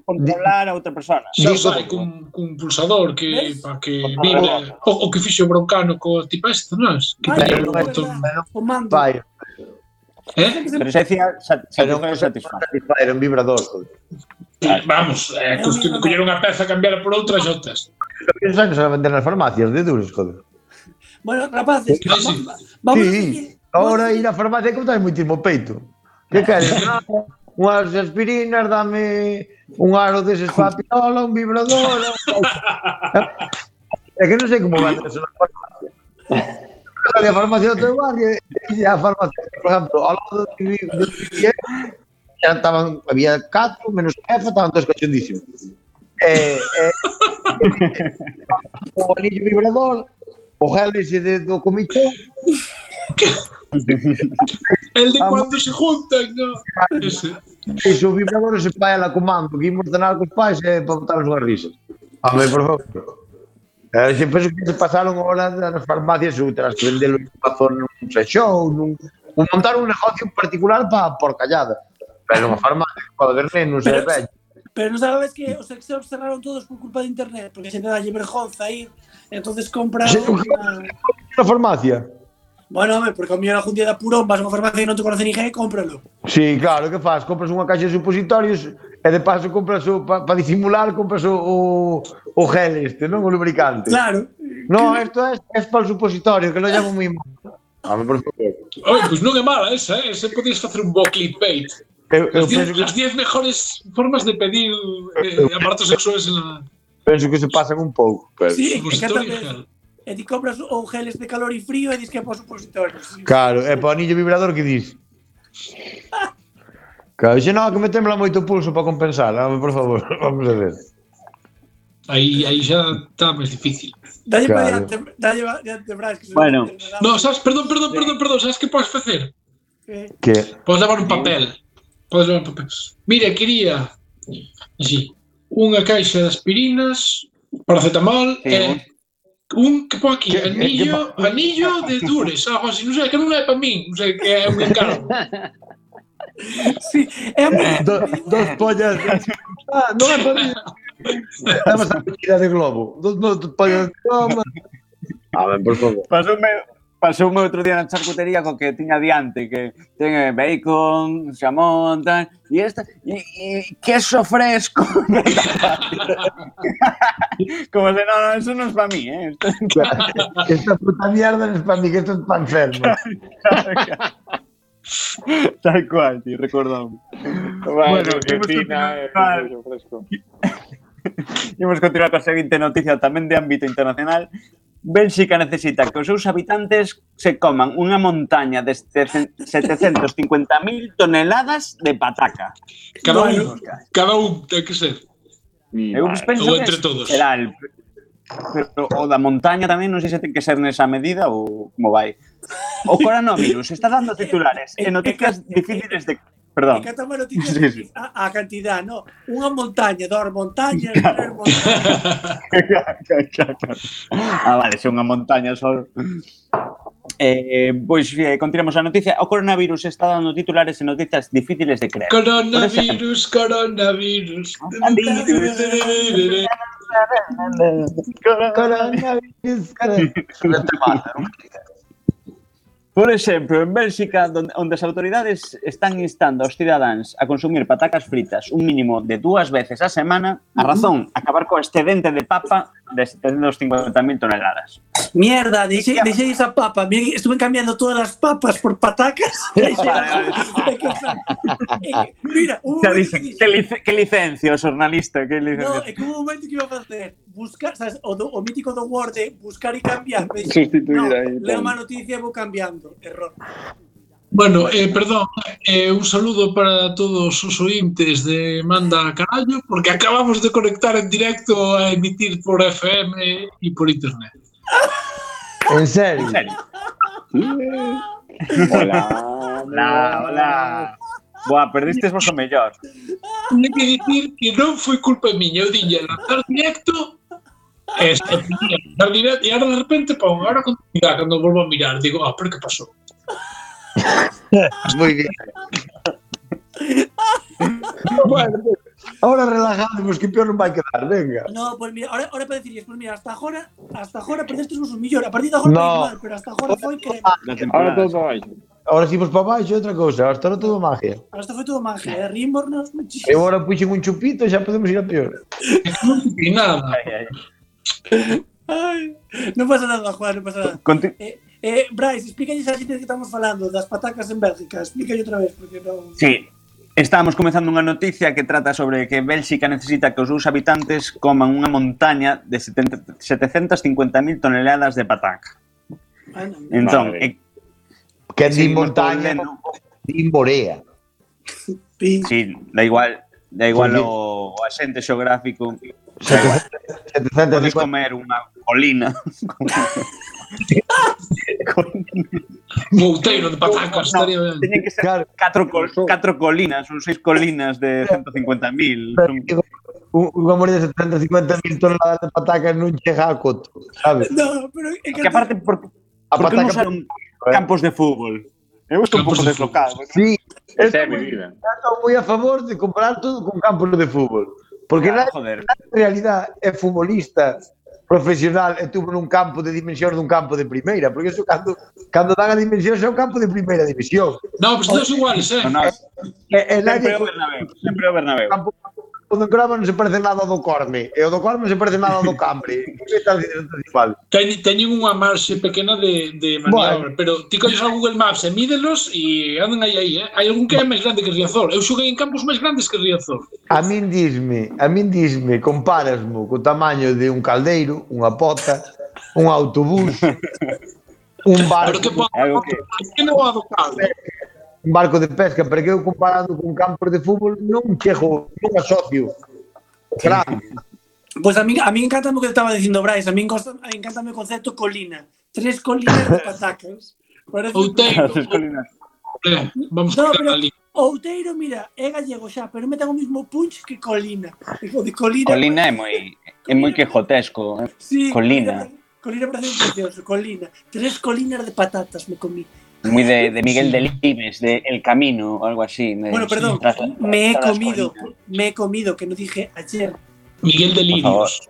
Controlar a outra persona. Xa sai cun, cun pulsador que para que vibre o, o que fixo Broncano co tipo este, non? Que tiña o botón. Vai. Eh? Presencia satisfacción satisfacción. Era un vibrador. Vamos, eh, coller unha peza cambiar por outra xotas. Pensas que se venden nas farmacias de duros, joder. Bueno, rapaces, sí, vamos, sí. vamos sí. Ahora ir á farmacia que tens moitísimo peito. Que queres? Ah, unhas aspirinas, dame un aro deses para un vibrador... é ¿Eh? que non sei como van a ser farmacia la farmacéutica igual e a farmacia, por exemplo, ao lado do que xa estaban, había catro, menos jefa, estaban todos cachondísimos. Eh, eh, o anillo vibrador, o gel ese de, do comichón, El de cuando se juntan, no? Ese. Ese o vibrador se vai a la comando, que imos cenar cos pais eh, e para botar as risas. A ver, por favor. Eh, se penso que se pasaron horas nas farmacias outras, que vendelo en un nun sexón, nun, un montar un negocio particular para callada. Pero unha farmacia, pode ver nenos e vellos. Pero non sabes que os sexos cerraron todos por culpa de internet, porque se te dalle vergonza ir, entonces compra sí, unha... Farmacia. Bueno, home, porque ao mellor algún día da purón vas a unha farmacia e non te conoce ninguén, cómpralo. Sí, claro, que faz? Compras unha caixa de supositorios, e de paso compras o, para pa disimular compras o, o, o gel este, non? O lubricante. Claro. No, que... esto es, es para o supositorio, que lo llamo moi mal. A ver, por favor. Oi, pues non é mala esa, eh? Se podías facer un bo clickbait. Eu, eu as 10 que... mejores formas de pedir eh, aparatos sexuales en la... Penso que se pasan un pouco. Pero... Sí, que tamén e ti compras o geles de calor e frío e dis que é para supositorios. Claro, e para o anillo vibrador que dis? Claro, xe, no, que me tembla moito pulso para compensar, dame, por favor, vamos a ver. Aí, aí xa está máis difícil. Dalle claro. dalle diante, Bras. Que bueno. No, sabes, perdón, perdón, perdón, perdón, sabes que podes facer? Que? Podes levar un papel. Podes levar un papel. Mira, quería así, unha caixa de aspirinas, paracetamol, sí, eh, un que pon aquí, que, anillo, que, anillo de dures, algo así, non sei, que non é para min, non sei, que é un encargo. Sí, é moi... Eh, do, dos pollas... Ah, non é pollas... Estamos a mentira de Globo. Dos, dos pollas de Globo... A ver, por favor. Pasoume, pasoume outro día na charcutería co que tiña diante, que ten eh, bacon, xamón, tal, e esta, e, e queso fresco. Como se, no, no, eso non es para mí, eh. Esta puta mierda non es para mí, que esto es para enfermo. Claro, claro, claro. Tal cual, tío, recordamos. Vale, bueno, Argentina, Imos continuar coa seguinte noticia tamén de ámbito internacional. Bélxica necesita que os seus habitantes se coman unha montaña de 750.000 toneladas de pataca. Cada un, cada un ten que ser. Eu penso ou entre todos. Será el, pero o da montaña tamén, non sei se ten que ser nesa medida ou como vai. O coronavirus está dando titulares e noticias difíciles de Perdón. Que toma noticias sí, sí. A, a cantidad, no? Unha montaña, dos montañas, claro. tres montañas. ah, vale, se unha montaña só. Eh, pois eh, continuamos a noticia. O coronavirus está dando titulares e noticias difíciles de creer. Coronavirus, ah, coronavirus. Coronavirus, coronavirus. Coronavirus, coronavirus. Por exemplo, en Bélxica, donde, onde as autoridades están instando aos cidadáns a consumir patacas fritas un mínimo de dúas veces a semana, a razón, acabar co excedente de papa de 750.000 toneladas. Mierda, deixei, deixei esa papa. Me- Estuve cambiando todas as papas por patacas. Mira, un que lic que licencia o xornalista, que No, é que un momento que iba a facer buscar, sabes, o, do, o mítico do Word de buscar e cambiar. Sustituir no, aí. Leo uma noticia e vou cambiando. Error. Bueno, eh, perdón, eh, un saludo para todos os ointes de Manda Carallo, porque acabamos de conectar en directo a emitir por FM e por internet. En serio? En serio. hola, hola, hola. Boa, perdistes vos o mellor. Tenho que dicir que non foi culpa miña, eu dille lanzar directo e se tiña lanzar directo e ahora de repente, ahora continuidade, cando volvo a mirar, digo, ah, pero que pasou? Muy bien. bueno, ahora relajademos, que peor non vai quedar, venga. No, pues mira, ahora, ahora para decirles, pues mira, hasta agora, hasta agora perdestes un millón. A partir de agora No. igual, pero hasta agora foi que Ahora todo para baixo. Ahora si vos para baixo outra cousa, hasta ahora todo magia. hasta foi todo magia, eh? rimbornos, E muchísimo. agora puxen un chupito e xa podemos ir a peor. Non nada. Ai, non pasa nada, Juan, non pasa nada. Conti... Eh, eh, Bryce, explícalles a xente que estamos falando das patacas en Bélgica, explícalle outra vez, porque non... Sí, Estamos comezando unha noticia que trata sobre que Bélxica necesita que os seus habitantes coman unha montaña de 750.000 toneladas de pataca. Bueno, entón, vale. e, eh, que din montaña, din borea. Sí, da igual, Da igual o, o axente xeográfico. Da igual. Podes comer unha colina. Mouteiro de patacas, no, estaría ben. Teñen que ser claro. catro, col, catro colinas, ou seis colinas de 150.000. Son... Unha moría de 750.000 toneladas de patacas non chega a coto, sabes? No, pero... É que, que aparte, por, a por que non usaron ¿eh? campos de fútbol? Eu estou un pouco deslocado. Sí, esa é mi vida. Estou moi a favor de comprar todo con campos de fútbol. Porque ah, na, na realidade é futbolista profesional e tuvo nun campo de dimensión dun campo de primeira, porque eso cando, cando dan a dimensión é un campo de primeira división. No, pero pues, todos iguales, eh? No, no. E, e, sempre o Bernabéu, sempre o Bernabéu. Campo o do Crama non se parece nada ao do Corme, e o do Corme non se parece nada ao do Cambre. que estás dicindo igual? Ten, teñen unha marxe pequena de, de maniobra, bueno. pero ti coñes ao Google Maps e mídelos e andan aí aí, eh? Hai algún que é máis grande que Riazor. Eu xoguei en campos máis grandes que Riazor. A min disme, a min disme, comparasmo co tamaño de un caldeiro, unha pota, un autobús, un barco. Pero que pode, que... que non é do caldeiro. Eh, un barco de pesca, porque eu comparando con campos de fútbol non chego, non asocio. Claro. Pois a mí, a mí encanta o que estaba dicindo Brais, a mí encanta o concepto colina. Tres colinas de patacas. Parece... Outeiro. Eh, vamos no, pero, Outeiro, mira, é gallego xa, pero me ten o mismo punch que Colina. O de Colina, Colina é moi é moi quejotesco. Eh? Sí, colina. Colina parece precioso, Colina. Tres colinas de patatas me comí. Moi de, de Miguel Delibes, de El Camino, o algo así. de- Bueno, perdón, tras- me he comido, colinas. me he comido, que no dije ayer. Miguel de Lirios.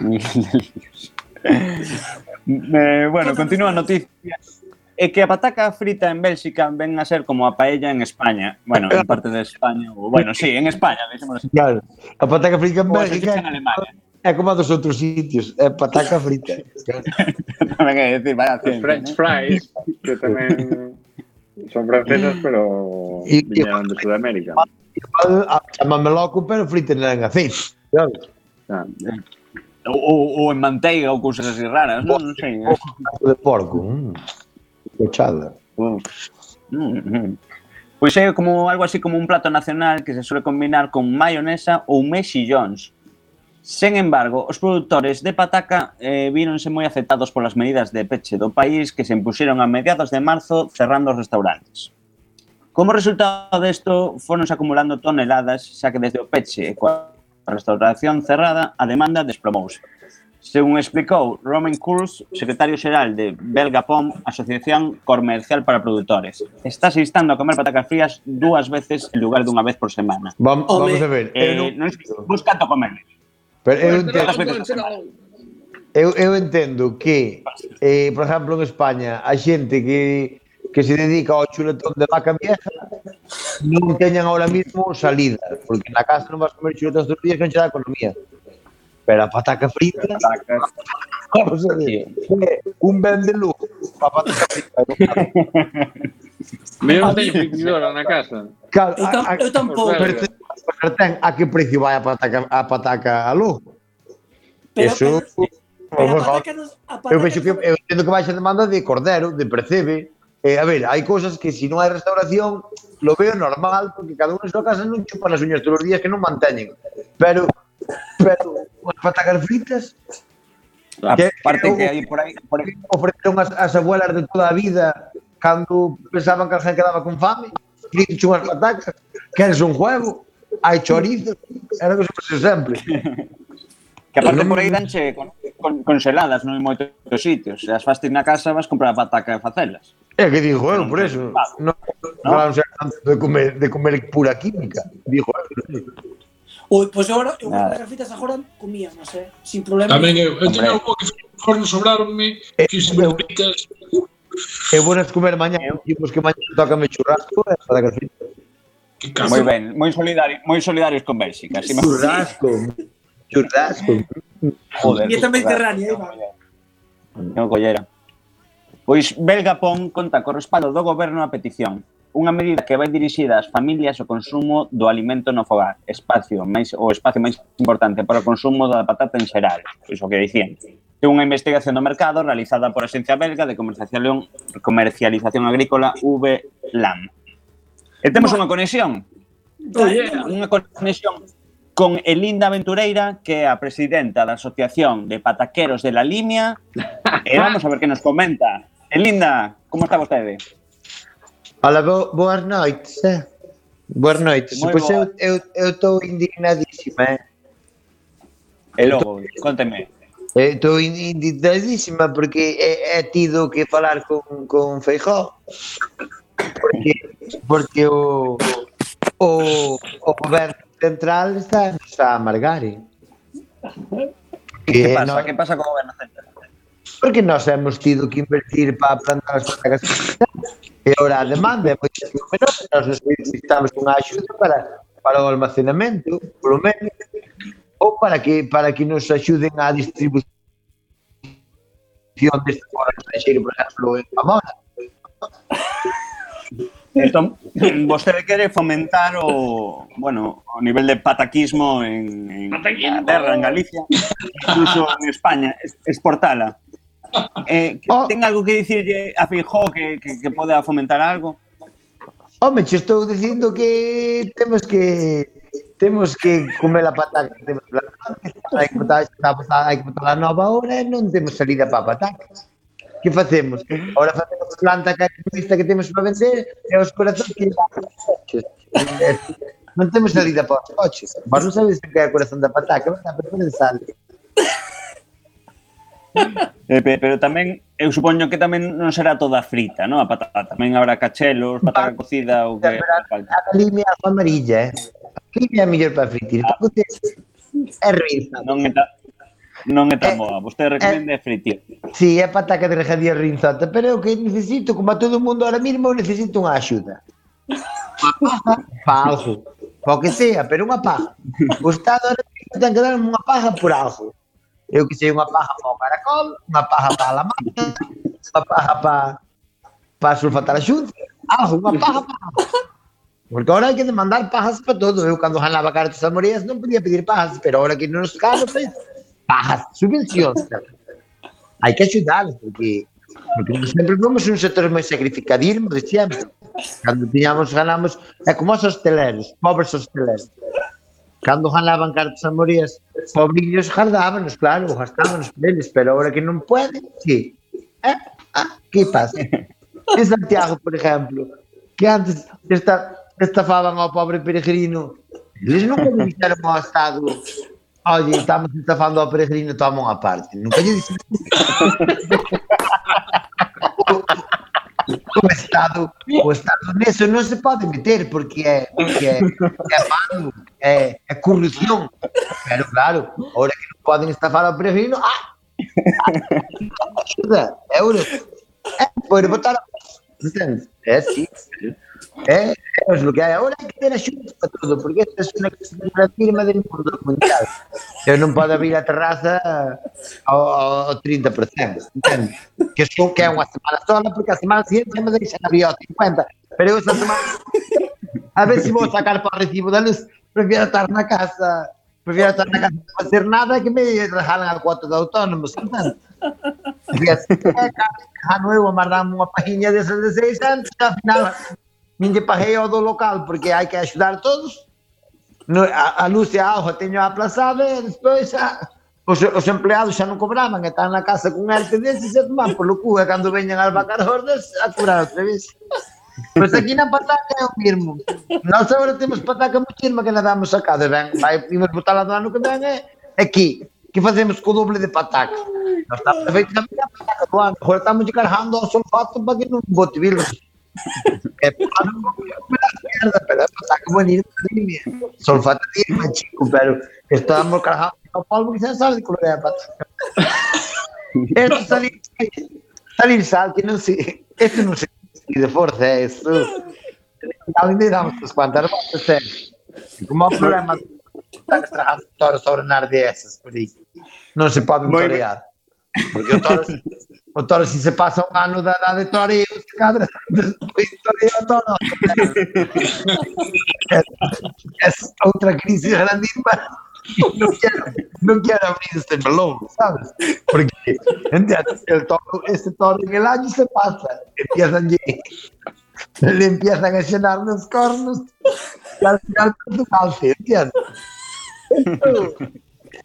Miguel Delibes. eh, bueno, continúa a noticia. É que a pataca frita en Bélxica ven a ser como a paella en España. Bueno, en parte de España. ou- Bueno, sí, en España, deixémoslo así. Claro. A pataca frita en Bélgica fixa en Alemania. É como a dos outros sitios, é pataca frita. tamén é decir, vaya ciencia. French fries, que tamén son francesas, mm. pero e, viñeron de Sudamérica. Ah, Chamame loco, pero friten en aceite. Sabes? Ah, ou, ou, ou en manteiga ou cousas así raras, non, non sei. Eh? de porco, mm. cochada. Mm. Pois é como algo así como un plato nacional que se suele combinar con mayonesa ou mexillóns. Sen embargo, os produtores de pataca eh, víronse moi afectados polas medidas de peche do país que se impuxeron a mediados de marzo cerrando os restaurantes. Como resultado desto, foronse acumulando toneladas, xa que desde o peche e coa restauración cerrada, a demanda desplomouse. Según explicou Roman Kurz, secretario xeral de Belgapom, Asociación Comercial para Produtores, estás instando a comer patacas frías dúas veces en lugar dunha vez por semana. Vam, vamos a ver. Eh, non, non busca to comer. Pero eu entendo, eu, eu entendo que, eh, por exemplo, en España, a xente que, que se dedica ao chuletón de vaca vieja non teñan ahora mismo salida, porque na casa non vas comer chuletón todos os días que non che dá economía. Pero a pataca frita... Patacas. Vamos a ver, un ben de luz a pataca frita. Menos teño frigidora na casa. Claro, a, a, eu tampouco. Bertén, a que precio vai a pataca a, pataca a luz? Pero, Eso... Pero, pero, pero a pataca nos, a pataca eu vexo que eu entendo que baixa demanda de cordero, de percebe. Eh, a ver, hai cousas que se si non hai restauración, lo veo normal, porque cada un en súa casa non chupa as uñas todos os días que non manteñen. Pero, pero, as patacas fritas, Que, parte que, que hai por aí por aí ofreceron as, as abuelas de toda a vida cando pensaban que alguén quedaba con fame, dixo unhas patacas, queres un juego? hai chorizos, era que se facía sempre. Que aparte por aí danche con, con, congeladas non moitos sitios. Se as fas na casa vas comprar a pataca e facelas. É que digo eu, por eso. Non no, no. de, comer, de comer pura química. Dixo, eu. Eh, Ui, pois pues agora, eu as gafitas agora comía, non sei, sin problema. Tamén eu, eu teña un pouco que forno sobraronme, eh, que se me pitas. Eu vou comer mañá, e que mañá toca me churrasco e para gafitas. Moi ben, moi solidario, moi solidarios con Bélxica. Si churrasco, churrasco. Joder, Dieta mediterránea, Iba. Non collera. Pois Belga pon conta co respaldo do goberno a petición unha medida que vai dirixida ás familias ao consumo do alimento no fogar, espacio máis o espacio máis importante para o consumo da patata en xeral, iso que dicían. É unha investigación do mercado realizada por a Xencia Belga de Comercialización, Comercialización Agrícola VLAM, E temos unha conexión. Oh, yeah. Unha conexión con Elinda Aventureira, que é a presidenta da Asociación de Pataqueros de la Limia. e eh, vamos a ver que nos comenta. Elinda, como está vostede? Ola, bo, boas noites, eh? Boas noites. Moi pois boa. eu estou indignadísima, eh? E logo, eh, tô, conteme. Estou indignadísima porque he, he tido que falar con, con Feijó Porque, porque o, o, o goberno central está, está a amargar, eh? Que, que pasa? No, que pasa co goberno central? Porque nós hemos tido que invertir para plantar as patacas e ahora a demanda é moito menor, nós necesitamos unha axuda para, para o almacenamento, polo menos, ou para que, para que nos axuden a distribución deste fora estrangeiro, por exemplo, en Pamona. Entón, vostede quere fomentar o, bueno, o nivel de pataquismo en, en pataquismo. Terra, en Galicia, incluso en España, exportala. Eh, oh. ten algo que dicirlle a Fijó que, que, que poda fomentar algo? Home, oh, che estou dicindo que temos que temos que comer a pataca que temos plantada, hai que botar, hai que botar a nova hora e non temos salida para patacas que facemos? Ahora facemos planta capitalista que temos para vencer e os corazóns que non temos salida para os coches. Mas non sabes que é o corazón da pataca, non sabes que sale. Eh, pero tamén, eu supoño que tamén non será toda frita, non? A patata, tamén habrá cachelos, patata cocida ou que... Pero a, a limia amarilla, eh? A limia é mellor para fritir. Ah. É riza. Non é, ta, non é tan boa. Vostede recomenda fritir. Sí, é pataca de regadía rinzota, pero eu que necesito, como a todo mundo ahora mismo, necesito unha axuda. Unha paja para algo. Para o que sea, pero unha paja. O Estado ahora mismo ten que darme unha paja por algo. Eu que sei, unha paja para o caracol, unha paja para a lamana, unha paja para, para sulfatar a xunta, algo, unha paja para algo. Porque ahora hai que demandar pajas para todo. Eu cando ganaba cartas amorías non podía pedir pajas, pero ahora que non nos caso, pues, pagas subvencións. Hai que axudalos, porque, porque sempre fomos un sector moi sacrificadismo, de sempre. Cando tiñamos, ganamos, é como os hosteleros, pobres hosteleros. Cando ganaban cartas a morías, pobrillos gardábanos, claro, gastábanos neles, pero agora que non poden, sí. Eh? Ah, que pasa? En Santiago, por exemplo, que antes esta, estafaban ao pobre peregrino, eles non comunicaron ao Estado Olha, estamos a falar da ópera Rina, tomam à parte. Nunca lhe disse. o Estado, o Estado nisso não se pode meter porque é, porque é, é é, é corrupção. Pero claro, agora que não podem estafar ao previno, ah! ah! Ajuda, É euros. É, pode botar. Portanto, é assim. É, é o que hai agora é que ter axudas para todo, porque esta é unha gran firma del mundo mundial. Eu non pode abrir a terraza ao, ao 30%, entende? Que só que é unha semana sola, porque a semana seguinte me deixan abrir ao 50%. Pero eu esta semana, a ver se vou sacar para o recibo da luz, prefiero estar na casa, prefiero estar na casa sem facer nada que me regalan a cuota de autónomos, entende? E assim, é, caro eu amarramos unha pajiña desas de seis anos, e minha parreia é do local, porque há que ajudar todos. A, a luz e a água tenho aplazada, depois a, os, os, empleados já não cobravam, estão na casa com arte desse e se tomar pelo cu, é quando venham albacar hordas a cobrar outra vez. Mas aqui na pataca é o mesmo. Nós agora temos pataca muito firme que nós damos a bem, vai, podemos botar lá do ano que vem, é eh, aqui, que fazemos com o dobro de pataca. Nós estamos a fazer pataca do ano, agora estamos carregando o sulfato para que não bote vilos. É pero saca bonito dime. Solfata tiene chico, pero estábamos cargando Paulo que se sabe con la pata. Esto salir salir sal que no se esto no se de fuerza es Alguém me dá umas quantas sério. Como é o problema de tornar dessas por aí? Não se pode motorear. Porque o Toro, o toro se, se passa um ano da, da vitória, toreo, se cadra, despois toreo o toro. é, é outra crise grandísima. Non quero, non quero abrir este melón, sabes? Porque, el toro, este toro en el año se pasa, empiezan le empiezan a llenar los cornos y al final ¿entiendes?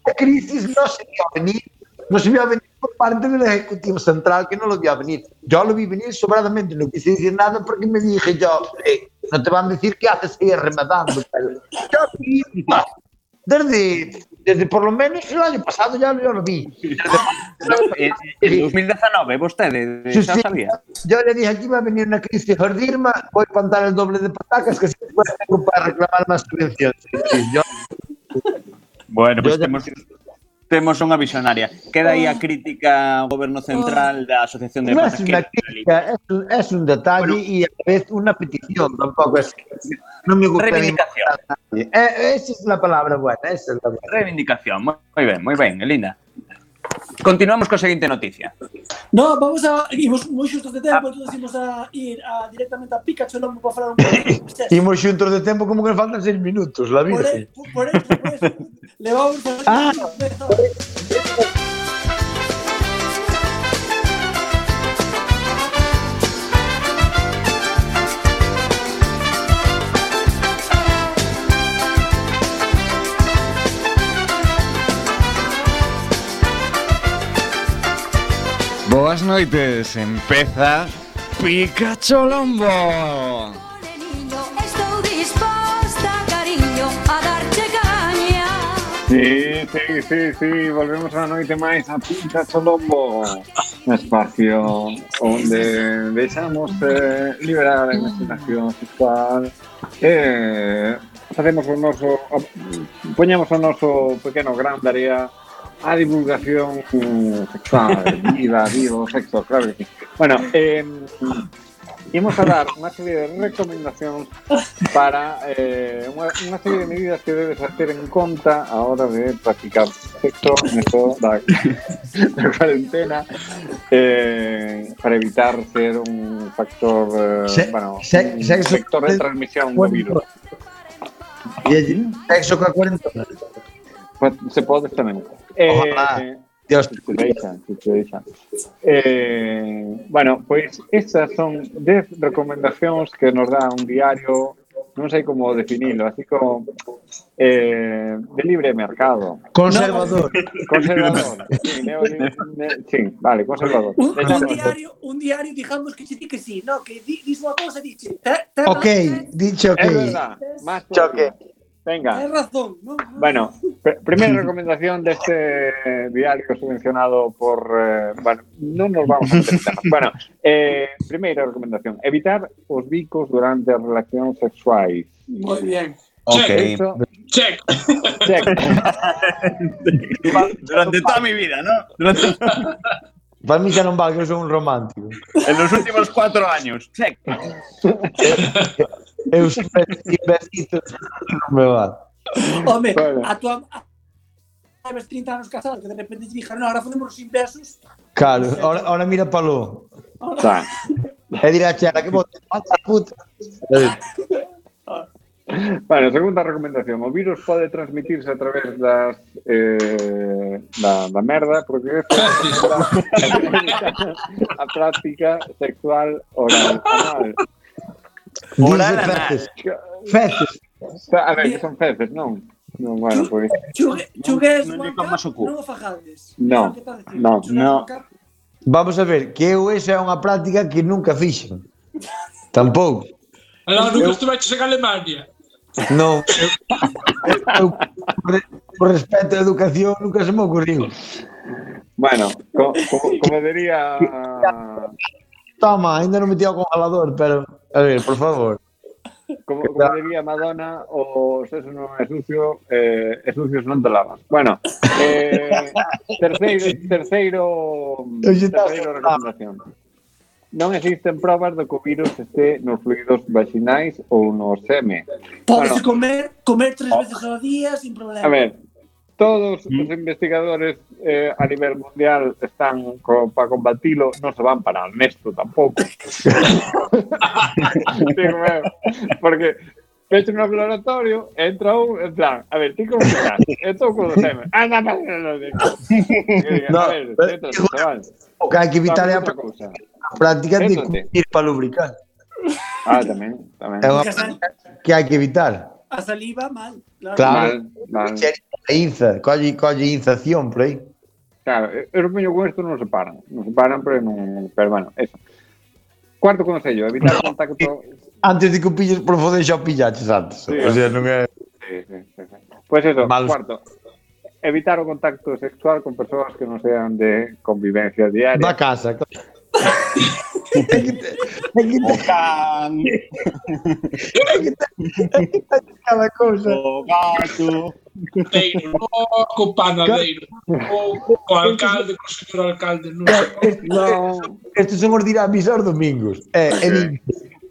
La crisis no se vio venir, no se vio venir por parte del Ejecutivo Central, que no lo vio venir. Yo lo vi venir sobradamente, no quise decir nada porque me dije yo, eh, no te van a decir qué haces ahí rematando. Yo vi, desde, desde por lo menos el año pasado ya yo lo vi. En, en 2019, vostede, Sí, sí. sabía. Yo le dije, aquí va a venir una crisis jordirma, voy a contar el doble de patacas que si después tengo para reclamar más subvenciones. Sí, yo, Bueno, pues Yo ya- temos unha visionaria. Queda aí a ah. crítica ao goberno central ah. da Asociación de no Empresas. crítica, é un detalle e bueno, a vez unha petición, tampouco é non me gusta reivindicación. Eh, esa é a palabra buena, esa é a palabra. Reivindicación, moi ben, moi ben, Elina. Continuamos coa seguinte noticia. No, vamos a... Imos moi xustos de tempo, ah. entón imos a ir a, directamente a Pikachu non para falar un pouco. imos xuntos de tempo como que faltan seis minutos, la vida. Por, e, por, por eso, por eso. Levamos... Ah. Boas noites, empeza Pica Cholombo Estou disposta, cariño, a darche caña. Sí, sí, sí, sí, volvemos a noite máis a Pica Cholombo Un espacio onde deixamos eh, liberar a imaginación sexual. Eh, facemos o noso poñamos o noso pequeno gran daría a divulgación sexual, viva, viva o sexo, claro que sí. Bueno, eh, Imos a dar unha serie de recomendacións para eh, unha serie de medidas que debes ter en conta a hora de practicar sexo nesto da, da cuarentena eh, para evitar ser un factor, eh, bueno, un de transmisión do virus. Y allí, sexo coa cuarentena. Pues, se pode tamén. Eh, Ojalá. Dios. Eh, bueno, pois estas son 10 recomendacións que nos dá un diario, non sei como definilo, así como eh, de libre mercado. Conservador. Conservador. sí, neo- ne- sí, vale, conservador. Un, diario, un diario, digamos que se di que sí, no, que di, dis unha te, te, Ok, dicho É ok. verdad, más Choque. Venga. Tens razón, ¿no? Bueno, pr primeira recomendación deste diario subvencionado por... Eh, bueno, non nos vamos a meter. Bueno, eh, primeira recomendación. Evitar os bicos durante as relacións sexuais. Muy bien. Ok. Eso, Check. check. Durante toda mi vida, ¿no? Durante- Para mí xa non vale que sou un romántico. en los últimos cuatro años. Check. Eu sin be- sin besitos non me va. Home, Bueno. a tua... a- Leves 30 anos casado, que de repente te dixeron, no, ahora facemos sin besos. Claro, ahora, ahora mira para lo. Tá. E dirá a chela que bote, mata puta. Bueno, segunda recomendación. O virus pode transmitirse a través das eh, da, da merda, porque a práctica sexual oral anal. Ora, a festas. A ver, son festas, non? Non, bueno, pois. Pues. Chugues, non, non o fajades. Non, non, non. Vamos a ver, que eu esa é unha práctica que nunca fixen. Tampouco. Ah, Alá, nunca estuveches en Alemania. Non. Eu, por, por respeto á educación nunca se me ocurriu. Bueno, co, como, como diría... Toma, ainda non me tío congelador, pero... A ver, por favor. Como, como diría Madonna, o sexo non é sucio, eh, é sucio se non te lavas. Bueno, eh, terceiro, terceiro, terceiro recomendación. Non existen probas do que o virus este nos fluidos vaginais ou no seme. Podes bueno, comer, comer tres oh. veces ao día sin problema. A ver, Todos los mm. investigadores eh, a nivel mundial están con, para combatirlo, no se van para Ernesto tampoco. porque ves un laboratorio, entra un, en plan, a ver, ¿tú cómo estás? Esto con los semen. Anda para los No, a ver, entonces, hay que evitar la práctica de ir para lubricar. Ah, también, también. que hay que evitar a saliva, mal. Claro. Claro. Mal, mal. A inza, colle, colle inzación por aí. Claro, eu eu poño con isto non se paran. Non se paran, pero non... Pero bueno, eso. Cuarto consello, evitar contacto... Antes de que o pilles por foder xa o pillaches antes. Sí, o sea, non é... Sí, sí, sí, sí. Pues eso, Malos. cuarto. Evitar o contacto sexual con persoas que non sean de convivencia diaria. Da casa. claro. Hay que, Ocan. Hay que cada cousa. O gato. Teiro loco, panadeiro O o alcalde, o señor alcalde. Non no. Estes son os diramis aos domingos. Eh, e din,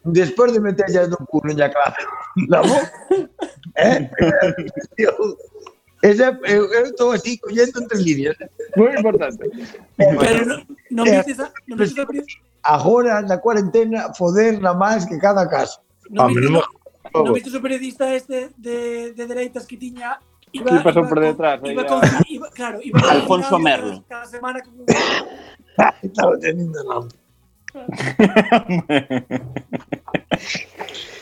despois de meterlle no culo na clase La voz, eh, Esa, eh, todo así, cogiendo entre líneas. Muy importante. Pero no, no me eh, dices a, no me dices a... Agora, na cuarentena, foder na máis que cada caso. No, Hombre, no, no, no viste periodista este de, de dereitas que tiña Iba, que por detrás. Iba, con, iba, claro, iba Alfonso Merlo. Cada semana con... Estaba teniendo nombre.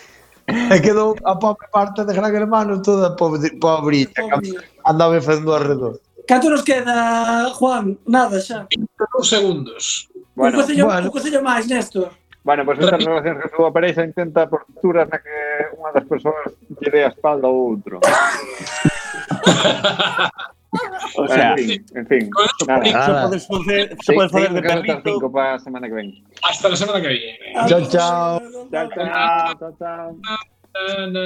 E quedou a pobre parte de Gran Hermano toda pobre, pobrita, pobre. andaba facendo arredor. Canto nos queda, Juan? Nada xa. 22 segundos. Bueno, un consello, bueno. un consello máis, Néstor. Bueno, pois pues estas relacións que súa parexa intenta posturas na que unha das persoas lle dé a espalda ao outro. O sea, en fin. Se puede hacer de perrito. Cinco para la semana que viene. Hasta la semana que viene. Chao, chao. Chao, chao. chao, chao.